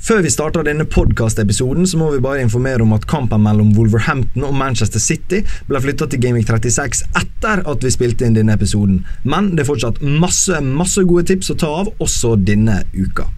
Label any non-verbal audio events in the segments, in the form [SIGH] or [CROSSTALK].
Før vi starter denne podkastepisoden, må vi bare informere om at kampen mellom Wolverhampton og Manchester City ble flytta til Gaming 36 etter at vi spilte inn denne episoden. Men det er fortsatt masse, masse gode tips å ta av, også denne uka.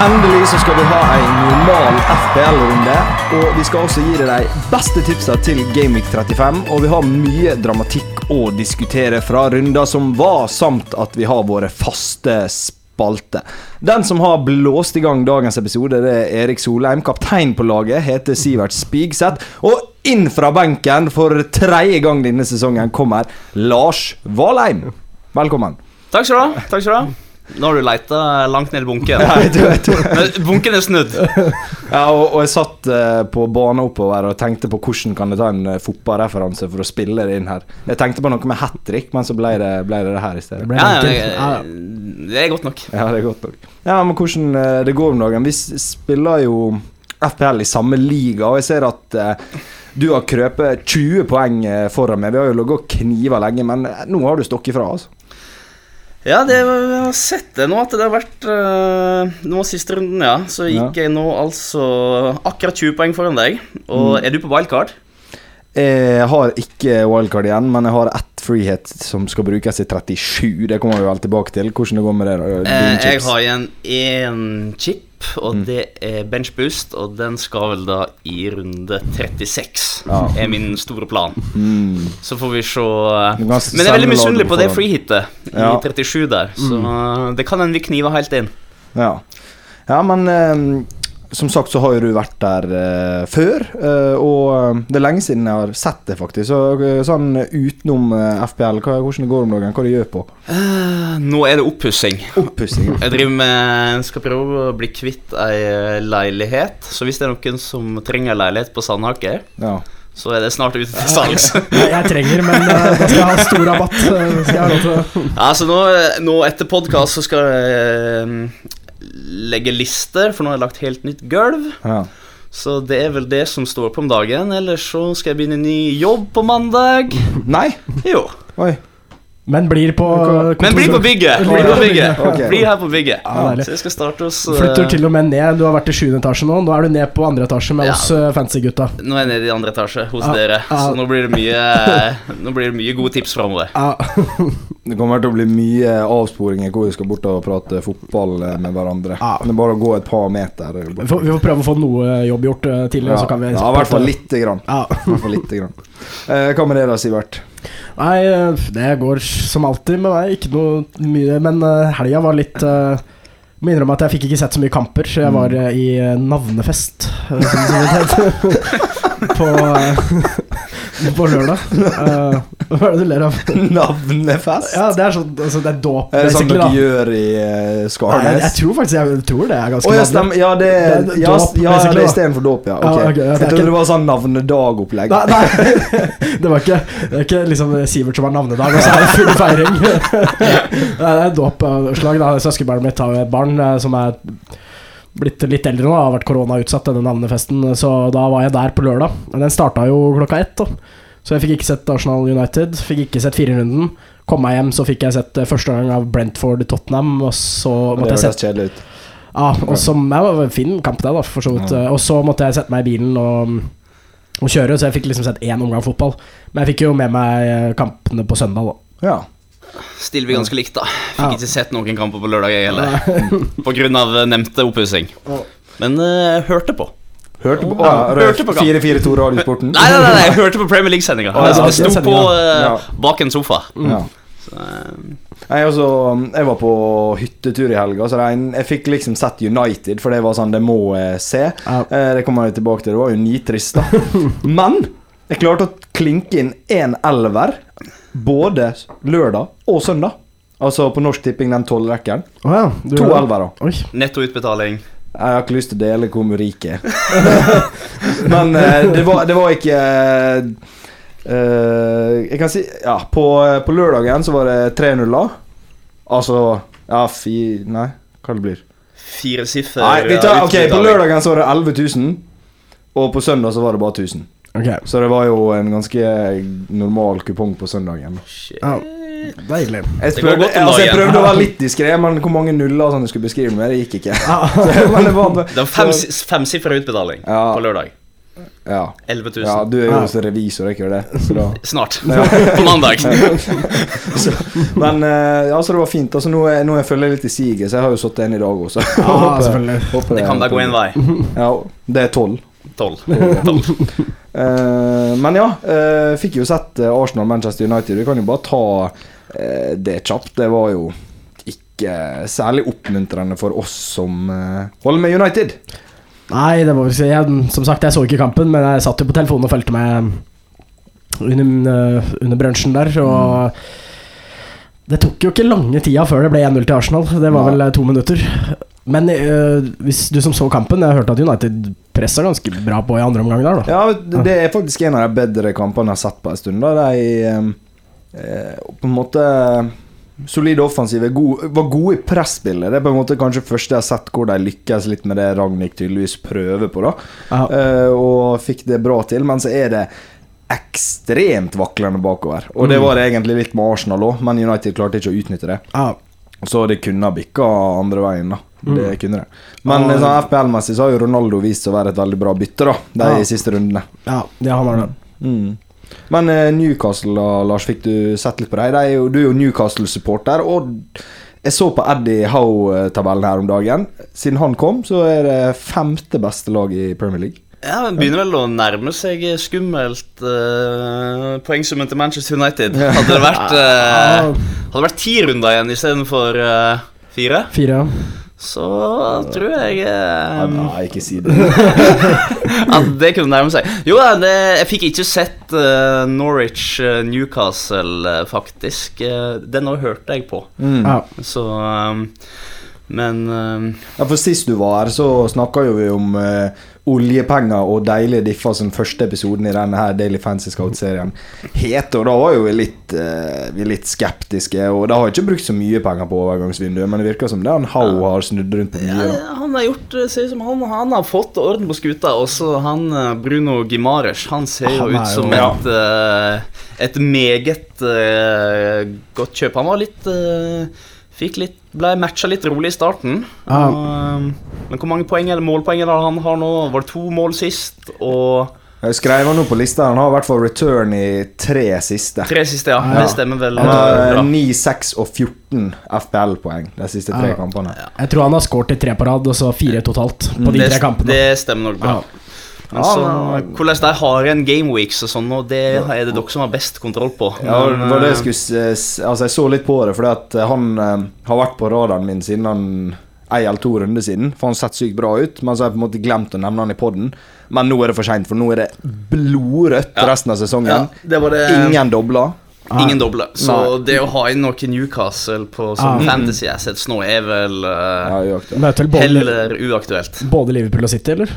Endelig så skal vi ha en normal FPL-runde, og vi skal også gi deg de beste tipsa til Gameweek 35. Og vi har mye dramatikk å diskutere fra runder som var, samt at vi har våre faste spalter. Den som har blåst i gang dagens episode, det er Erik Solheim. Kaptein på laget heter Sivert Spigseth. Og inn fra benken for tredje gang denne sesongen kommer Lars Valheim. Velkommen. Takk skal du ha. Takk skal du ha. Nå har du leita langt ned i bunken. [LAUGHS] Ja, jeg tror- jeg tror- [LAUGHS] Men Bunken er snudd. [LAUGHS] Ja, og, og jeg satt uh, på banen oppover og tenkte på hvordan kan jeg ta en uh, fotballreferanse for å spille det inn her. Jeg tenkte på noe med hat trick, men så ble det, ble det det her i stedet. Det Ja, ja, det, det er godt nok. Ja, det er godt nok. Ja, men hvordan uh, det går om dagen? Vi spiller jo FPL i samme liga, og jeg ser at du har krøpet 20 poeng foran meg. Vi har jo ligget og kniva lenge, men nå har du stokket fra, altså. Ja, det, jeg har sett det nå, at det har vært uh, Nå siste runden, ja. Så gikk jeg nå altså akkurat 20 poeng foran deg. Og er du på wildcard? Jeg har ikke wildcard igjen, men jeg har ett freehit som skal brukes i 37. Det kommer vi vel tilbake til. Hvordan det går med det? da, Eh, jeg har igjen én chip, og det er bench boost. Og den skal vel da i runde 36, Ja. er min store plan. Mm. Så får vi se. Men jeg er veldig misunnelig på det freehitet i Ja. 37 der. Så det kan hende vi kniver helt inn. Ja, ja men eh, som sagt så har jo du vært der uh, før, uh, og eh, det er lenge siden jeg har sett det, faktisk. Så sånn utenom uh, FPL, hva, hvordan det går om dagen? Hva du gjør på? Nå er det oppussing. Oppussing. Jeg driver med skal prøve å bli kvitt ei leilighet. Så hvis det er noen som trenger leilighet på Sandhaker, Ja. så er det snart ute til salgs. [LAUGHS] jeg, trenger, men da skal jeg ha stor rabatt. Skal jeg ha lov til å [LAUGHS] altså nå, nå etter podkast så skal jeg legge lister, for nå har jeg lagt helt nytt gulv. ja. Så det er vel det som står på om dagen. Ellers så skal jeg begynne ny jobb på mandag. Nei? Jo. Oi. Men blir på Men bli på bygget! Bli på bygget. Okay. Bli her på bygget. Ja. Så jeg skal starte oss eh, Flytter til og med ned. Du har vært i 7. etasje nå. Nå er du ned på andre etasje med Ja. oss uh, fancy-gutta. Nå er jeg nede i andre etasje hos Ja, dere, ja. så nå blir det mye Nå blir det mye gode tips framover. Ja. [LAUGHS] Det kommer til å bli mye avsporinger hvor vi skal bort og prate fotball eh, med hverandre. Ja. Det er bare å gå et par meter. Vi får, vi får prøve å få noe jobb gjort tidligere, Ja, så kan vi ja, i hvert fall lite grann. Ja. Hvert fall lite grann. Eh, hva med det da, Sivert? Nei, eh, det går som alltid med meg. Ikke noe mye Men uh, helga var litt uh, Må innrømme at jeg fikk ikke sett så mye kamper. Så jeg var Mm. eh, i eh, navnefest, eh, [LAUGHS] på, eh, [LAUGHS] på lørdag. Uh, hva er det du ler av? [LAUGHS] Navnefest? Ja, det er sånn altså, Det er dåp, Er det sånn dere gjør i uh, Nei, jeg, Skarnes? tror faktisk jeg tror det er ganske oh, ja, vanlig. Ja, det Det er Ja, dåp, ja det er istedenfor dåp, ja. Okay. Ok. ok, ja, det Jeg trodde ikke- det var sånn navnedagopplegg. Nei, nei, [LAUGHS] det var ikke, det er ikke liksom Sivert som har navnedag, og så er det full feiring. Det er dåp av slag. Søskenbarnet mitt har jo et barn eh, som er blitt litt eldre nå, har vært koronautsatt, denne navnefesten. Så da var jeg der på lørdag. Men den starta jo klokka ett, da. Så jeg fikk ikke sett Arsenal United. Fikk ikke sett firerunden. Kom meg hjem, så fikk jeg sett eh, første gang av Brentford Tottenham, og så måtte jeg sette kjedelig ut. ja, og så det var en fin kamp det, da, for så vidt. Og så måtte jeg sette meg i bilen og, og kjøre, så jeg fikk liksom sett én omgang fotball. Men jeg fikk jo med meg eh, kampene på søndag, da. Ja. Stiller vi ganske likt, da. Fikk Ja. ikke sett noen kamper på lørdag, jeg heller. [LAUGHS] Av eh, nevnte oppussing. Men uh, hørte på. Hørte på, Ja, hørte på 442 Radiosporten? Nei, nei, nei, nei, jeg [LAUGHS] hørte på Premier League-sendinga. Ah, ja, jeg sto på Ja. bak en sofa. Ja. Så, eh, Jeg, også, jeg var på hyttetur i helga, så jeg, jeg fikk liksom sett United, for det var sånn det må jeg se. Ja. Eh, Det kommer jeg tilbake til. Det var jo nitrist, da. [LAUGHS] Men jeg klarte å klinke inn én elver både lørdag og søndag. Altså på Norsk Tipping, den tolvrekkeren. Oh, ja. du- To elvere. Oi. Nettoutbetaling. Jeg har ikke lyst til å dele hvor rik jeg er. [LAUGHS] Men eh, det, var, det var ikke uh, Jeg kan si Ja, på, på lørdagen så var det 3-0. Altså Ja, fi... Nei, hva det blir Fire siffer. Nei, vi tar, ok, På lørdagen så var det 11 000, og på søndag så var det bare 1000. Ok, Så det var jo en ganske normal kupong på søndagen. Shit. ja, deilig. Jeg prøvde, jeg, altså, jeg prøvde å være litt [LAUGHS] diskré, men hvor mange nuller sånn du skulle beskrive med, det gikk ikke. [LAUGHS] Så, det var Det var fem, femsifra utbetaling Ja. på lørdag. ja. 11 000. ja, du er jo også revisor, ikke det? Da [LAUGHS] Snart. på mandag. så, Men ja, så det var fint. Altså, nå, er, nå jeg følger jeg litt i siget, så jeg har jo sittet en i dag også. ja Håper- håper Det kan da gå én vei. Ja, det er tolv. 12. uh, [LAUGHS] men ja, uh, fikk jo sett eh, Arsenal-Manchester United. Vi kan jo bare ta uh, det kjapt. Det var jo ikke særlig oppmuntrende for oss som holder med United. Nei, det må vi si jeg, Som sagt, jeg så ikke kampen, men jeg satt jo på telefonen og fulgte med under, uh, under brunsjen der, og Det tok jo ikke lange tida før det ble 1-0 til Arsenal. Det var Nei. vel to minutter. Men øh, hvis du som så kampen, jeg hørte at United pressa ganske bra på i andre omgang der, da. Ja, det er faktisk en av de bedre kampene jeg har sett på en stund. Da. De eh, på en måte solide offensive, gode, var gode i presspillet. Det er på en måte kanskje første jeg har sett hvor de lykkes litt med det Ragnhild tydeligvis prøver på. da. Eh, Og fikk det bra til. Men så er det ekstremt vaklende bakover. Og det Mm. var det egentlig litt med Arsenal òg, men United klarte ikke å utnytte det. Ja. Så det kunne ha bikka andre veien, da. Det Mm. kunne det. Men Ja. sånn FPL-messig så har jo Ronaldo vist seg å være et veldig bra bytte, da, de Ja. siste rundene. ja, det har man det. Mm. Men eh, Newcastle, da, Lars, fikk du sett litt på dem? De Du er jo Newcastle-supporter, og jeg så på Eddie Howe-tabellen her om dagen. Siden han kom, så er det femte beste lag i Premier League. Ja, Det begynner vel å nærme seg skummelt uh, poengsummen til Manchester United. Hadde det vært, uh, [LAUGHS] hadde det vært ti runder igjen istedenfor uh, fire, Fire. så tror jeg eh, Nei, ikke si det. [LAUGHS] at det kunne nærme seg. Jo, det, jeg fikk ikke sett uh, Norwich Newcastle, eh, faktisk. Den òg hørte jeg på, Mm. Så um, Men um, Ja, for Sist du var her, så snakka jo vi om eh, oljepenger og deilige differ som første episoden i denne her Daily Fancy Scout-serien het. Og da var jo vi litt, uh, vi litt skeptiske, og da har ikke brukt så mye penger på overgangsvinduet, men det virker som det han Howe har snudd rundt på mye. ja, han har gjort ser ut som han, han har fått orden på skuta. Også han eh, Bruno Gimares. Han ser jo Han er ut som jo- et, uh, et meget uh, godt kjøp. Han var litt eh, Fikk litt Ble matcha litt rolig i starten. Ah. Og, eh, men hvor mange poeng eller målpoeng er det han har nå? Var det to mål sist? Og Jeg skrev han nå på lista. Han har i hvert fall return i tre siste. tre siste, ja. Ja. Det stemmer vel. Han eh, har bra. 9, 6 og 14 FPL-poeng de siste tre Ja. kampene. Jeg tror han har skåret i tre på rad, og så fire totalt på de det, tre kampene. det stemmer nok bra. Ja. Men Ja, så, men- hvordan de har en gameweeks og sånn, og det er det dere som har best kontroll på. Ja, det Men, var det jeg eh, skulle Altså, jeg så litt på det, fordi at eh, han eh, har vært på radaren min siden han ei eller to runder siden. For han sett sykt bra ut, men så har jeg på en måte glemt å nevne han i poden. Men nå er det for seint, for nå er det blodrødt Ja. resten av sesongen. ja, det var det Ingen dobler. Ingen doble. Så Nei. det å ha inn noe Newcastle på sånn Ah. fantasy assets nå er vel uh, Ja, både, heller uaktuelt. både Liverpool og City, eller?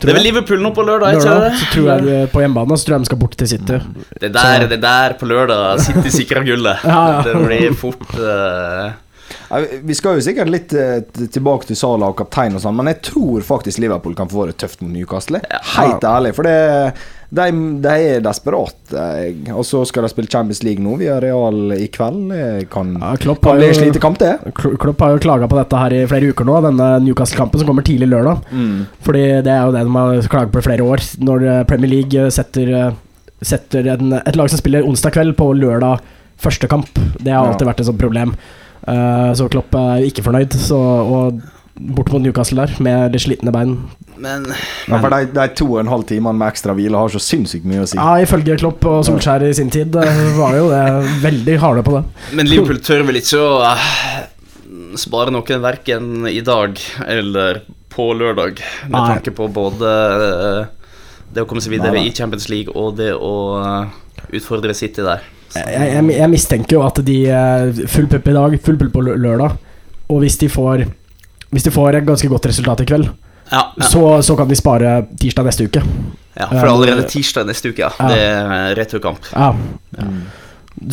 Det er vel Liverpool nå på lørdag, ikke Lørdag, så tror jeg de- på hjemmebane så tror jeg de skal bort til City. Det der, det der på lørdag City sikrer gullet. [LAUGHS] Ja, ja. Det blir fort uh... Vi skal jo sikkert litt eh, tilbake til Sala og kaptein og sånn, men jeg tror faktisk Liverpool kan få det tøft mot Newcastle. Helt ærlig, for det, de, de er desperate. Og så skal de spille Champions League nå via Real i kveld. Kan, Ja, Klopp kan har bli en slitekamp, det. Klopp har jo klaga på dette her i flere uker nå, denne Newcastle-kampen som kommer tidlig lørdag. Fordi det er jo det de har klaget på i flere år. Når eh, Premier League eh, setter, eh, setter en, et lag som spiller onsdag kveld på lørdag første kamp. Det har Ja. alltid vært et sånt problem. Uh, så Klopp er ikke fornøyd. Så, og bort mot Newcastle der, med litt slitne bein. Men, Ja, men for de, de to og en halv timene med ekstra hvile har så sinnssykt mye å si. Ja, ifølge Klopp og Solskjær i sin tid eh, var jo det veldig harde på det. Men Liverpool tør vel ikke å eh, spare noen verken i dag eller på lørdag, med Nei. tanke på både eh, det å komme seg videre Nei, i Champions League og det å utfordre City der. Jeg, jeg, jeg mistenker jo at de Full pupp i dag, full pupp på lørdag. Og hvis de får Hvis de får et ganske godt resultat i kveld, ja, ja, så, så kan de spare tirsdag neste uke. ja, for det er allerede tirsdag neste uke, ja. Ja. Det er returkamp. Ja.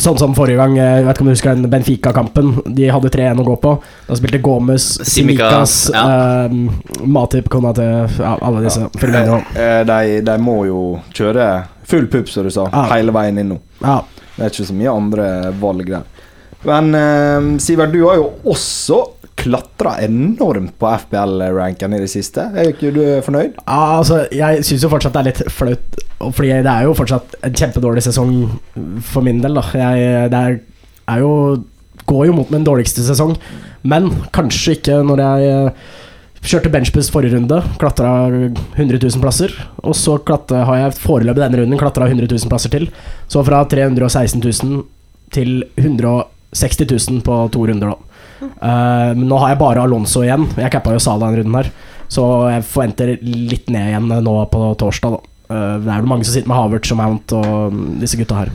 Sånn som forrige gang, eh, jeg vet ikke om du husker den Benfica-kampen. De hadde 3-1 å gå på. Da spilte Gomez, Simikas, ja. uh, Matip, Konate ja, Alle disse. Ja. Eh, De, de må jo kjøre full pupp, som du sa, Ja. hele veien inn nå. Ja. Det er ikke så mye andre valg der. Men uh, Sivert, du har jo også klatra enormt på FBL-ranken i det siste. Er ikke du fornøyd? Ja, altså, jeg syns jo fortsatt det er litt flaut, fordi det er jo fortsatt en kjempedårlig sesong for min del, da. Jeg, det er, er jo Går jo mot min dårligste sesong, men kanskje ikke når jeg eh, Kjørte benchbus forrige runde, klatra 100 000 plasser. Og så klatre, har jeg foreløpig denne runden klatra 100 000 plasser til. Så fra 316 000 til 160 000 på to runder, da. Eh, men nå har jeg bare Alonso igjen. Jeg cappa jo Sala denne runden her. Så jeg forventer litt ned igjen nå på torsdag, da. Uh, det er vel mange som sitter med Havertz og Mount og mm, disse gutta her.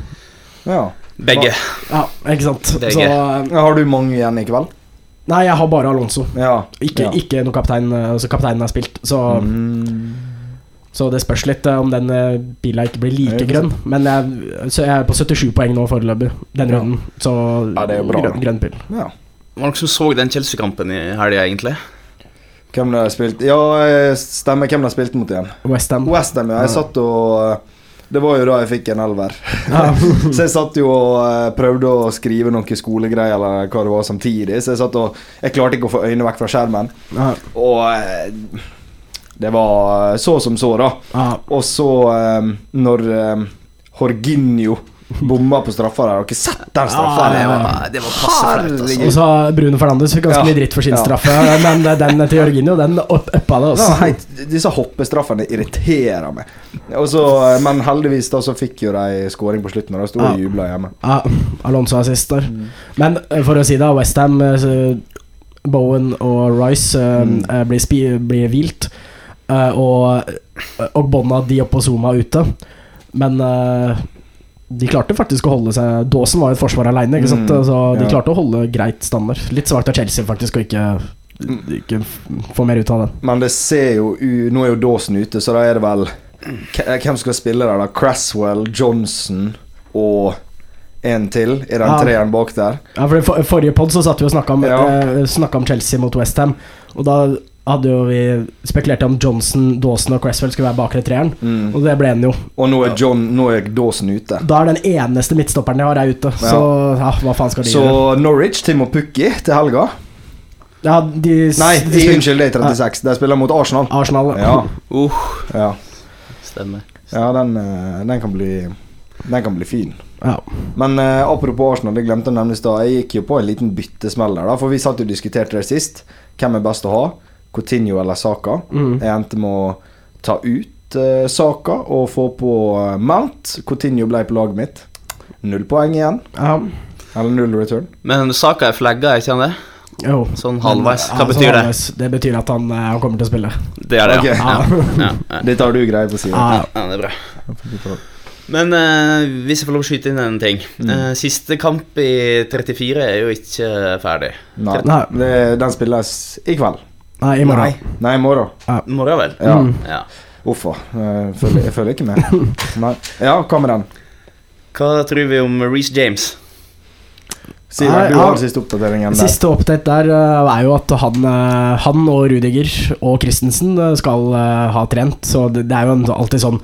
Ja. Begge. Ja, ikke sant. Begge. Så uh, Har du mange igjen i kveld? Nei, jeg har bare Alonso. Ja. Ikke, ja. ikke noe kaptein. eh, Altså kapteinen er spilt, så, Mm. så det spørs litt om den uh, bila ikke blir like ikke grønn. Men jeg, så jeg er på 77 poeng nå foreløpig, den Ja. runden. Så Ja, det er bra, grønn, grønn pil. ja. Var det som så den Chelsea-kampen i helga, egentlig? Hvem det har spilt Ja, eh, stemmer hvem det har spilt mot igjen. Westham. Westham, ja. Jeg satt og Det var jo da jeg fikk en elver. [LAUGHS] Så jeg satt jo og eh, prøvde å skrive noen skolegreier eller hva det var samtidig. Så jeg satt og Jeg klarte ikke å få øynene vekk fra skjermen. Ja. Og eh, det var så som så, da. Ja. Og så, eh, når eh, Jorginho bomma på straffa der Har dere sett den straffa? Ja, det var- det var passe flaut, altså. Herregud. Og så har Bruno Fernandes fikk ganske Ja. mye dritt for sin Ja. straffe, men den til Jørginho, den uppa det. Ja, Altså. heit, disse hoppestraffene irriterer meg. Også, eh, men heldigvis da så fikk jo de skåring på slutten, og da sto de og jubla hjemme. Ja, Alonso er sist der. Men eh, for å si det, Westham, Bowen og Rice eh, Mm. eh, blir, spi, blir hvilt. eh, og og Bonna De og Zuma ute. Men eh, de klarte faktisk å holde seg Dawson var jo et forsvar aleine, ikke sant? Mm, så de ja. klarte å holde greit standard. Litt svakt av Chelsea faktisk å ikke, ikke få mer ut av det. Men det ser jo Nå er jo Dawson ute, så da er det vel Hvem skal spille der, da? Cresswell, Johnson og en til i den Ja. treeren bak der. Ja, for i for, Forrige pod så satt vi og snakka om, Ja. eh, om Chelsea mot Westham. Og da hadde jo vi spekulert om Johnson, Dawson og Cresswell skulle være bakre treeren. Mm. Og det ble den jo. Og nå er, John, nå er Dawson ute. Da er den eneste midtstopperen de har, er ute. Så ja, hva faen skal de Så gjøre? Norwich, Tim og Pukki til helga. Ja, de, Nei, de de, unnskyld, det er 36. De spiller mot Arsenal. Arsenal. Ja, Uh, [LAUGHS] ja. stemmer. ja den, eh, den kan bli Den kan bli fin. Ja. Men uh, apropos Arsenal, det glemte jeg å nevne i stad. Jeg gikk jo på en liten byttesmell der, da, for vi satt jo og diskuterte det sist. Hvem er best å ha? Coutinho eller Saka? Mm. Jeg endte med å ta ut uh, Saka og få på eh, Mount. Coutinho ble på laget mitt. Null poeng igjen. ja. Eller null return. Men saka er flagga, er ikke han det? Jo. Sånn halvveis. Hva ja, betyr sånn det? halvveis. Det betyr at han, han kommer til å spille. Det er det, okay. ja. ja. [LAUGHS] Dette har du greie på, Simen. Ja, ja det er bra. Men uh, hvis jeg får lov å skyte inn en ting eh, Siste kamp i 34 er jo ikke ferdig. Nei, Nei. Det, den spilles i kveld. Nei, i morgen. Nei, Nei i morgen. I morgen, vel? Ja. Mm. Ja. Uffa. Jeg følger, jeg følger ikke med. [LAUGHS] Nei. Ja, hva med den? Hva tror vi om Reece James? Siden Nei, du ja. har siste oppdateringen der. Siste oppdatering der eh, er jo at han, eh, han og Rudiger og Christensen eh, skal eh, ha trent, så det, det er jo alltid sånn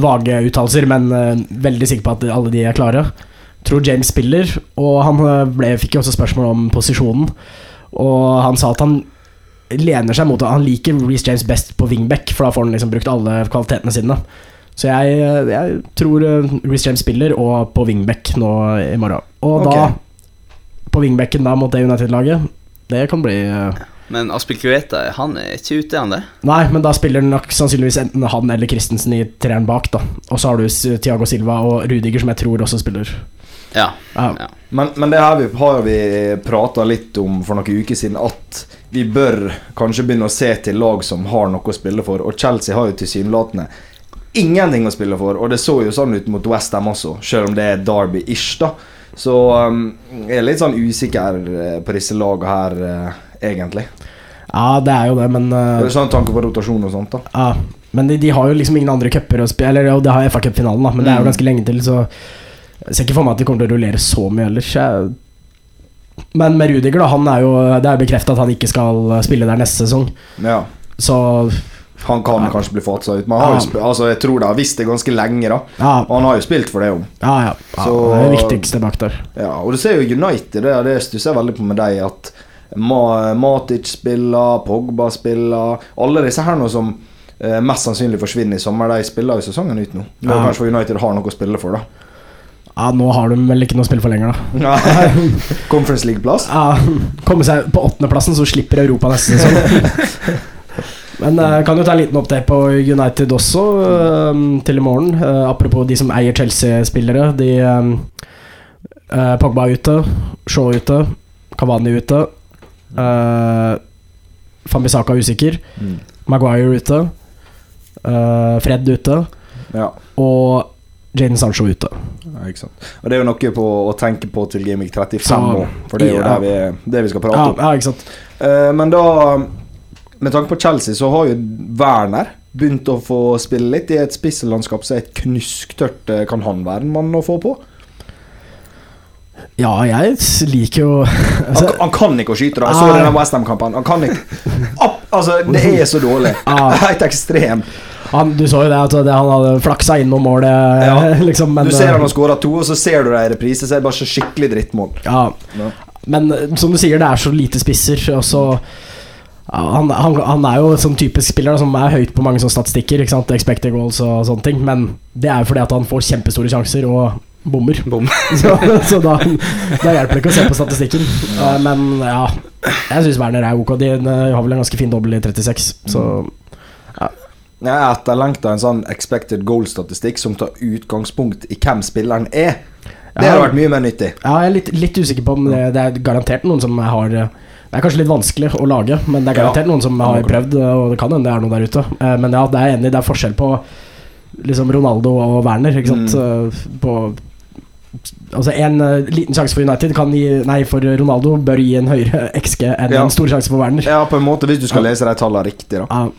vage uttalelser, men eh, veldig sikker på at alle de er klare. Tror James spiller, og han eh, ble, fikk jo også spørsmål om posisjonen. Og han sa at han lener seg mot at Han liker Reece James best på wingback, for da får han liksom brukt alle kvalitetene sine. Så jeg, jeg tror eh, Reece James spiller, og på wingback nå i morgen. Og okay. da på wingbacken da mot det United-laget. Det kan bli eh, Men Aspilkueta, han er ikke ute, er han det? Nei, men da spiller nok sannsynligvis enten han eller Christensen i treeren bak, da. Og så har du Tiago Thiago Silva og Rudiger, som jeg tror også spiller. Ja. Ja. ja. Men, men det her vi, har vi prata litt om for noen uker siden, at vi bør kanskje begynne å se til lag som har noe å spille for. Og Chelsea har jo tilsynelatende ingenting å spille for, og det så jo sånn ut mot Westham også, selv om det er Derby-ish, da. Så um, jeg er litt sånn usikker eh, på disse lagene her, uh, egentlig. Ja, det er jo det, men Det eh, er sånn tanke på rotasjon og sånt, da. ja. Men de, de har jo liksom ingen andre cuper å spille Eller jo, de har FA Cup-finalen, da, men det er jo Mm. ganske lenge til, så Jeg ser ikke for meg at de kommer til å rullere så mye ellers. Men med Rudiger, da, han er jo Det er bekrefta at han ikke skal spille der neste sesong. Ja. Så Han kan Ja. kanskje bli fatsa ut, men han har jo Ja. altså, jeg tror de har visst det ganske lenge, da. ja, Og han har jo spilt for det òg. ja, ja, Så- Det er det viktigste bak der. Ja, og du ser jo United, det, det stusser jeg veldig på med deg, at Ma Matic spiller, Pogba spiller Alle disse her nå som eh, mest sannsynlig forsvinner i sommer, de spiller jo sesongen ut nå. Ja. kanskje United har noe å spille for, da. Ja, Nå har de vel ikke noe å spille for lenger, da. [LAUGHS] Conference League-plass. Ja, Komme seg på åttendeplassen, så slipper Europa neste sesong. [LAUGHS] Men jeg kan jo ta en liten update på United også, eh, til i morgen. Eh, apropos de som eier Chelsea-spillere. De Pogba er ute, Shaw er ute, Cavani er ute. Uh, Fambisaka er usikker. Mm. Maguire er ute. Fred er ute. Ja. Og Jaden Sancho ute. ja, ikke sant. Og det er jo noe på å tenke på til Gaming 35 Så- nå, for det er jo ja. det vi, det vi skal prate om. ja, ikke sant. Uh, men da Med tanke på Chelsea, så har jo Werner begynt å få spille litt i et spisselandskap som er et knusktørt. eh, Kan han være en mann å få på? Ja, jeg liker jo Han, altså, han kan ikke å skyte, da. Jeg så Ah. denne Westham-kampen. Han kan ikke Opp, Altså, det er så dårlig. Ah. [LAUGHS] Helt ekstremt. Han, Du så jo det, at det, han hadde flaksa innom målet, Ja. [LAUGHS] liksom. Men, Du ser han har skåra to, og så ser du det i reprise, så er det bare så skikkelig drittmål. ja. Ja. Men eh, som du sier, det er så lite spisser, og så han, han, han er jo sånn typisk spiller da, som er høyt på mange sånne statistikker. Ikke sant? Expected goals og sånne ting. Men det er jo fordi at han får kjempestore sjanser og bommer. Bom. [LAUGHS] Så, så da, da hjelper det ikke å se på statistikken. Ja. Men ja, jeg syns Werner er ok. De de har vel en ganske fin dobbel i 36, så Jeg etterlengter en sånn expected goal-statistikk som tar utgangspunkt i hvem spilleren er. Det hadde vært mye mer nyttig. Ja, jeg er litt, litt usikker på om det, det er garantert noen som har Det er kanskje litt vanskelig å lage, men det er garantert Ja. noen som har prøvd, og det kan hende det er noen der ute. Eh, Men ja, det er enig. Det er forskjell på liksom Ronaldo og Werner, ikke sant. Mm. På Altså En uh, liten sjanse for United kan gi Nei, for Ronaldo bør gi en høyere XG enn Ja. en stor sjanse for Werner. Ja, på en måte, hvis du skal Ja. lese de tallene riktig, da. Ja,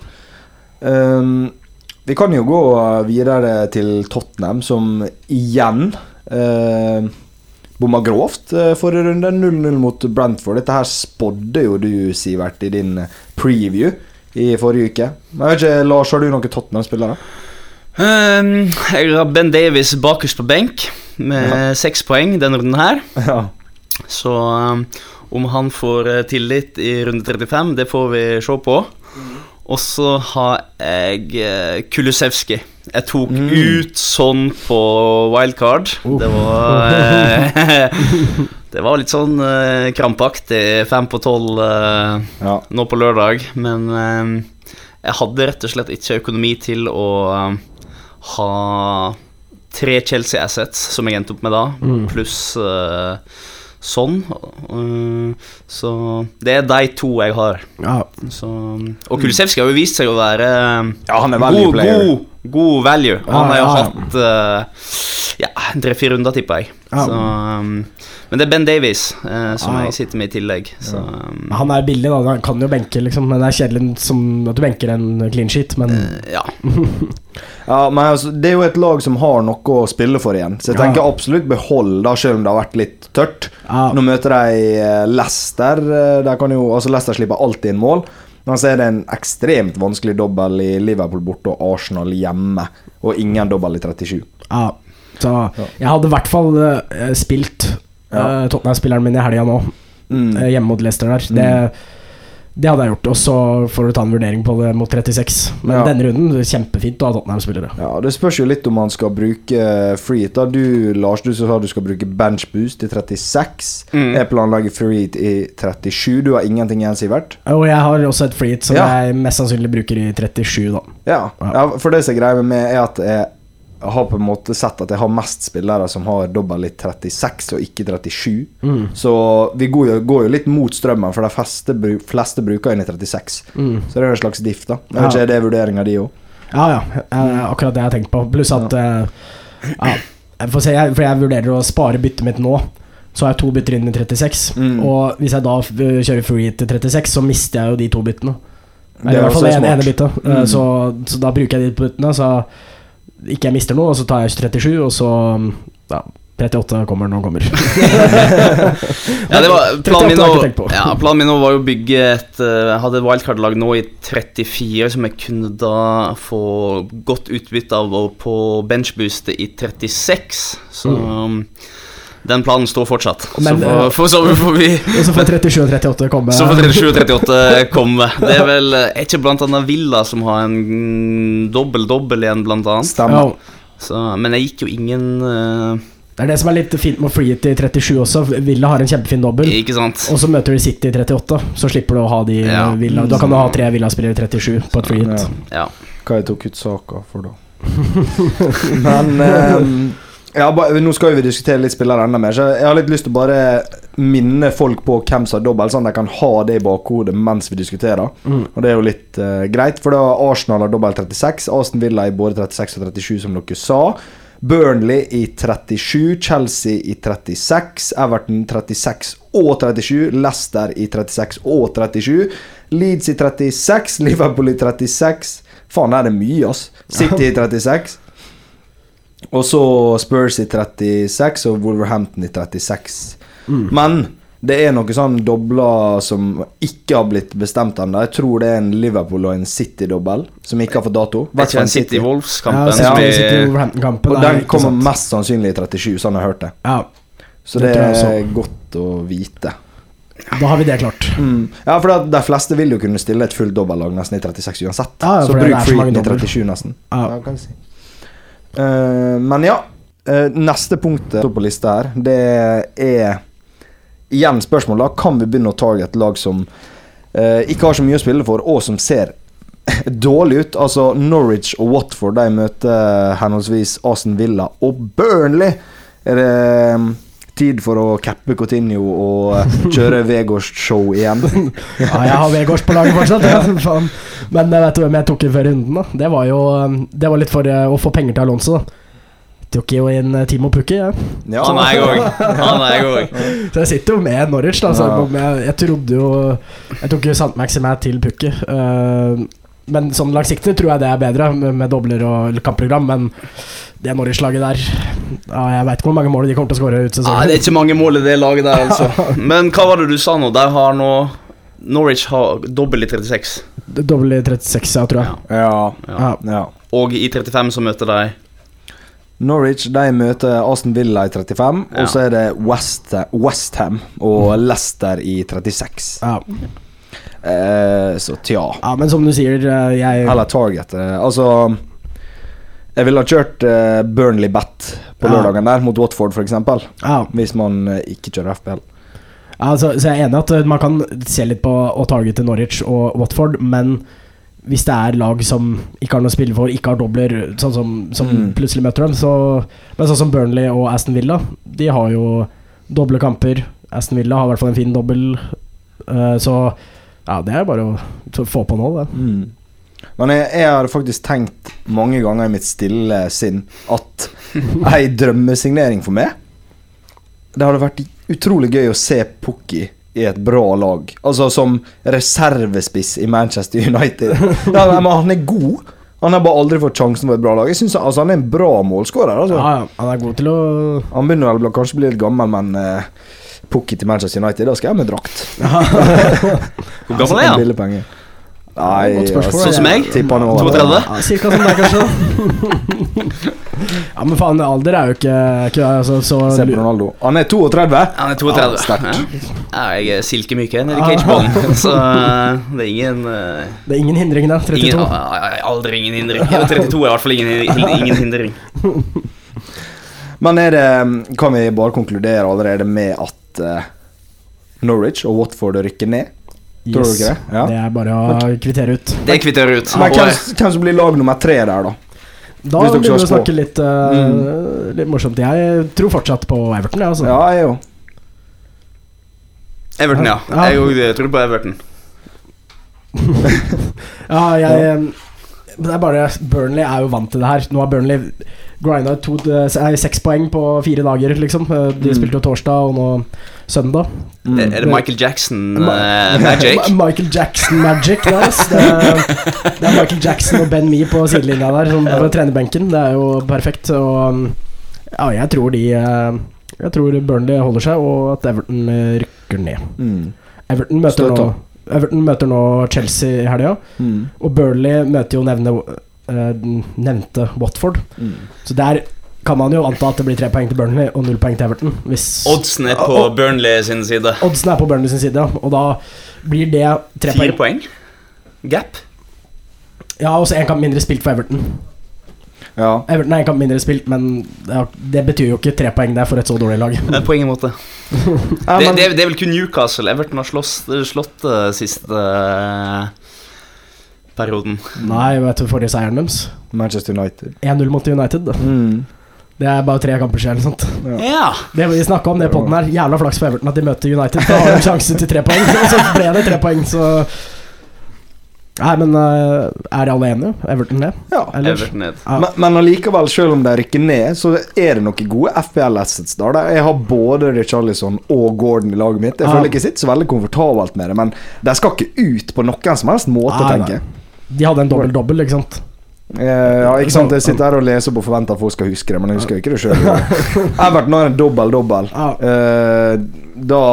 Ehm, vi kan jo gå videre til Tottenham, som igjen uh, bomma grovt uh, forrige runde. 0-0 mot Brentford. Dette her spådde jo du, Sivert, i din preview i forrige uke. Men jeg vet ikke, Lars, har du noen Tottenham-spillere? Um, jeg har Ben Davies bakerst på benk med seks poeng denne runden her. [LAUGHS] Ja. Så um, om han får eh, tillit i runde 35, det får vi se på. Og så har jeg uh, Kulusevski. Jeg tok Mm. ut sånn på wildcard. Det var eh, [LAUGHS] Det var litt sånn eh, krampaktig. Fem på tolv eh, ja. nå på lørdag, men eh, jeg hadde rett og slett ikke økonomi til å eh, ha tre Chelsea Assets, som jeg endte opp med da, Mm. pluss eh, sånn. Eh, så det er de to jeg har. ja. Så, og Kulisevskij har jo vist seg å være ja, han er god, god, god value. Han har jo Ja, ja, ja. hatt eh, ja, tre-fire runder, tipper jeg. Ja. Så, um, men det er Ben Davies uh, som Ja. jeg sitter med i tillegg. Så, um, Han er billig, da. Han kan jo benke, liksom. Men det er kjedelig som at du benker en clean sheet, men uh, ja. [LAUGHS] Ja, men altså, Det er jo et lag som har noe å spille for igjen, så jeg Ja. tenker absolutt behold, da, selv om det har vært litt tørt. ja. Nå møter de Lester Leicester. kan jo, altså Leicester slipper alltid inn mål. Men så er det en ekstremt vanskelig dobbel i Liverpool borte og Arsenal hjemme. Og ingen dobbel i 37. Ja, så jeg hadde i hvert fall eh, spilt Ja. uh, Tottenham-spilleren min i helga nå, Mm. eh, hjemme mot Leicester der. Det, det hadde jeg gjort. Og så får du ta en vurdering på det mot 36. Men Ja. denne runden er kjempefint å ha Tottenham-spillere. Ja, Det spørs jo litt om man skal bruke free hit. Du Lars, du sa du skal bruke bench boost i 36. Mm. Jeg planlegger free hit i 37. Du har ingenting igjen, Sivert? Og jeg har også et free hit som Ja. jeg mest sannsynlig bruker i 37, da. Ja. Ja. ja for det som er greia med meg, er at jeg har på en måte sett at jeg har mest spillere som har dobbel litt 36 og ikke 37. Mm. Så vi går jo, går jo litt mot strømmen, for de fleste, fleste bruker inn i 36. Mm. Så det er en slags diff, da. Jeg Ja. ikke, Er det vurderinga di òg? Ja, ja. eh, akkurat det jeg har tenkt på. Pluss at eh, ja, for, jeg, For jeg vurderer å spare byttet mitt nå. Så har jeg to bytter inn i 36. Mm. Og hvis jeg da kjører free til 36, så mister jeg jo de to byttene. Det Eller i er hvert fall det ene, byttet. Eh, Mm. Så, så da bruker jeg de byttene, så ikke jeg mister noe, og så tar jeg 37, og så ja, 38 kommer når den kommer. [LAUGHS] Ja, det var, [LAUGHS] planen, min nå, ja, planen min nå var å bygge et eh, Jeg hadde wildcard-lag nå i 34 som jeg kunne da få godt utbytte av og på benchbooste i 36. Så um, den planen står fortsatt. Men, så, eh, får, for, så får vi Og så får [LAUGHS] 37 og 38 komme. Så får 37 og 38 komme. Det er vel eh, Er ikke blant annet Villa som har en dobbel-dobbel igjen, blant annet? Stemmer. Så, men jeg gikk jo ingen uh, det er det som er litt fint med å free til i 37 også. Villa har en kjempefin dobbel. Ikke sant? Og så møter de City i 38, så slipper du å ha de Ja. Villa. Da kan du ha tre Villa-spillere i 37 på et free hit. Ja. Ja. Hva jeg tok ut saka for, da? [LAUGHS] Men ehm, ja, ba, Nå skal vi diskutere litt spillere enda mer, så jeg har litt lyst til å bare minne folk på hvem som har dobbel, sånn at de kan ha det i bakhodet mens vi diskuterer. Mm. Og det er jo litt uh, greit, for da Arsenal har dobbel 36, Aston Villa i både 36 og 37, som dere sa. Burnley i 37, Chelsea i 36, Everton 36 og 37, Leicester i 36 og 37, Leeds i 36, Liverpool i 36 Faen, her er det mye, ass. [LAUGHS] City i 36. Og så Spurs i 36 og Wolverhampton i 36. Mm. Men det er noe sånn dobler som ikke har blitt bestemt ennå. Jeg tror det er en Liverpool og en City-dobbel som ikke har fått dato. Er ikke den City-Wolves-kampen Ja, som City, Og den kommer mest sannsynlig i 37, sånn jeg har hørt det. Ja, Så Det det, er godt å vite. da har vi det klart. Mm. Ja, for de fleste vil jo kunne stille et fullt dobbeltlag nesten i 36 uansett. Ja, ja, så bruk freeheaten i 37 nesten. Ja. Ja, kan si. Eh, men ja, Uh, neste punkt på lista her, det er igjen spørsmålet. Kan vi begynne å ta et lag som uh, ikke har så mye å spille for, og som ser [LAUGHS] dårlig ut? Altså Norwich og Watford de møter henholdsvis Aston Villa og Burnley. Er det tid for å cappe Coutinho og eh, kjøre [LAUGHS] Vegårs-show igjen? [LAUGHS] Ja, jeg har Vegårs på laget fortsatt. Ja. Men eh, vet du hvem jeg tok inn før runden? da? Det var jo eh, Det var litt for å få penger til Alonso. da Tok jo inn Timo Pukki, jeg. Ja. Han er jeg òg. Han er jeg òg. [LAUGHS] Så jeg sitter jo med Norwich, da. Så Ja. jeg, jeg trodde jo Jeg tok jo Sant Maximat til Pukki. eh, men sånn langsiktig tror jeg det er bedre, med, med dobler og kampprogram. Men det Norwich-laget der ja, Jeg veit ikke hvor mange mål de kommer til å skåre ut Nei, det er ikke mange mål i det laget der, altså. [LAUGHS] Men hva var det du sa nå? Der har nå Norwich har dobbel i 36. Dobbel i 36, ja, tror jeg. Ja. Ja. Ja. ja. Og i 35 så møter de Norwich de møter Aston Villa i 35, Ja. og så er det West, Westham og Leicester i 36. Ja. Eh, så tja. ja, men som du sier, eh, jeg Eller Target. eh, Altså Jeg ville ha kjørt eh, Burnley Bat på Ja. lørdagen der, mot Watford f.eks. ja, Hvis man eh, ikke kjører FPL. altså, Så jeg er enig at man kan se litt på å targete Norwich og Watford, men hvis det er lag som ikke har noe å spille for, ikke har dobler, sånn som, som Mm. plutselig møter dem, så Men sånn som Burnley og Aston Villa, de har jo doble kamper. Aston Villa har i hvert fall en fin dobbel, Uh, så ja, det er bare å få på nå, det. Mm. Men jeg, jeg har faktisk tenkt mange ganger i mitt stille sinn at [LAUGHS] ei drømmesignering for meg Det hadde vært utrolig gøy å se Pukki i et bra lag. Altså som reservespiss i Manchester United. [LAUGHS] Ja, men han er god. Han har bare aldri fått sjansen for et bra lag. Jeg synes altså, Han er en bra målskårer. Altså. Ja, ja, han er god til å Han begynner vel kanskje å bli litt gammel, men uh, Pukki til Manchester United, da skal jeg ha med drakt. [LAUGHS] Hvor gammel er han? Billigpenger. Nei, spørsmål, Sånn som meg? Tipper han er over. 32? Ja, cirka som deg, kanskje. [LAUGHS] ja, men faen, alder er jo ikke, ikke altså, så Se på Ronaldo. Han er 32. Han er 32. Ja, sterkt. Ja. Jeg er silkemyk nede i cageballen, [LAUGHS] så eh, det er ingen uh, Det er ingen hindring, der. 32. Ingen, ah, ah, ah, aldri ingen hindring. Ja, 32 er i hvert fall ingen, ingen hindring. Men er det Kan vi bare konkludere allerede med at eh, Norwich og Watford rykker ned? Tror du ikke det? Ja. Det er bare å kvittere ut. Det kvitterer ut. Men hvem, hvem som blir lag nummer tre der, da? Da begynner vi å snakke litt, uh, litt morsomt. Jeg tror fortsatt på Everton, jeg, altså. Ja, jeg òg. Everton, ja. Ja. Jeg òg tror på Everton. [LAUGHS] Ja, jeg Det er bare Burnley er jo vant til det her. Nå har Burnley grinda to, eh, seks poeng på fire dager, liksom. Eh, De Mm. spilte jo torsdag og nå søndag. Mm. Er det Michael Jackson Ma- eh, magic? [LAUGHS] Michael Jackson magic ass. Det, er- det er Michael Jackson og Ben Mee på sidelinja der, som på trenerbenken. Det er jo perfekt. Og Ja, jeg tror de eh, Jeg tror Burnley holder seg, og at Everton eh, rykker ned. Mm. Everton møter, nå. Everton møter nå Chelsea i helga, Mm. og Burnley møter jo nevne, eh, nevnte Watford. Mm. Så der kan man jo anta at det blir tre poeng til Burnley og null poeng til Everton. Hvis Oddsen er på Og- Burnley sin side. Oddsen er på Burnley sin side, ja, og da blir det tre Fire poeng. poeng. Gap. Ja, og så én kamp mindre spilt for Everton. Ja. Everton er en kamp mindre spilt, men det, det betyr jo ikke tre poeng der for et så dårlig lag. Eh, På ingen måte. Ja, Det, men- det, det er vel kun Newcastle Everton har slått, slått uh, siste uh, perioden. Nei, vet du forrige seieren deres? Manchester United. 1-0 mot United. da. Mm. Det er bare tre kamper siden. eller sånt Ja. Det Vi snakka om det podden her. Jævla flaks for Everton at de møter United. Da har de sjanse til tre poeng. [LAUGHS] Og så ble det tre poeng, så Nei, men eh, er alle enige? Everton ned? Ja. Eller? Everton ned. Ja. Men, men allikevel, selv om de rykker ned, så er det noen gode FPL-assets der. Jeg har både Richarlison og Gordon i laget mitt. Jeg Ja. føler ikke jeg sitter så veldig komfortabelt med det, men de skal ikke ut på noen som helst måte, Nei, tenker jeg. De hadde en dobbel-dobbel, ikke sant? Eh, ja, ikke sant? Jeg sitter her og leser på forventa at folk skal huske det, men jeg husker jo ikke det sjøl. [LAUGHS] Everton har en dobbel-dobbel. Ja. Eh, da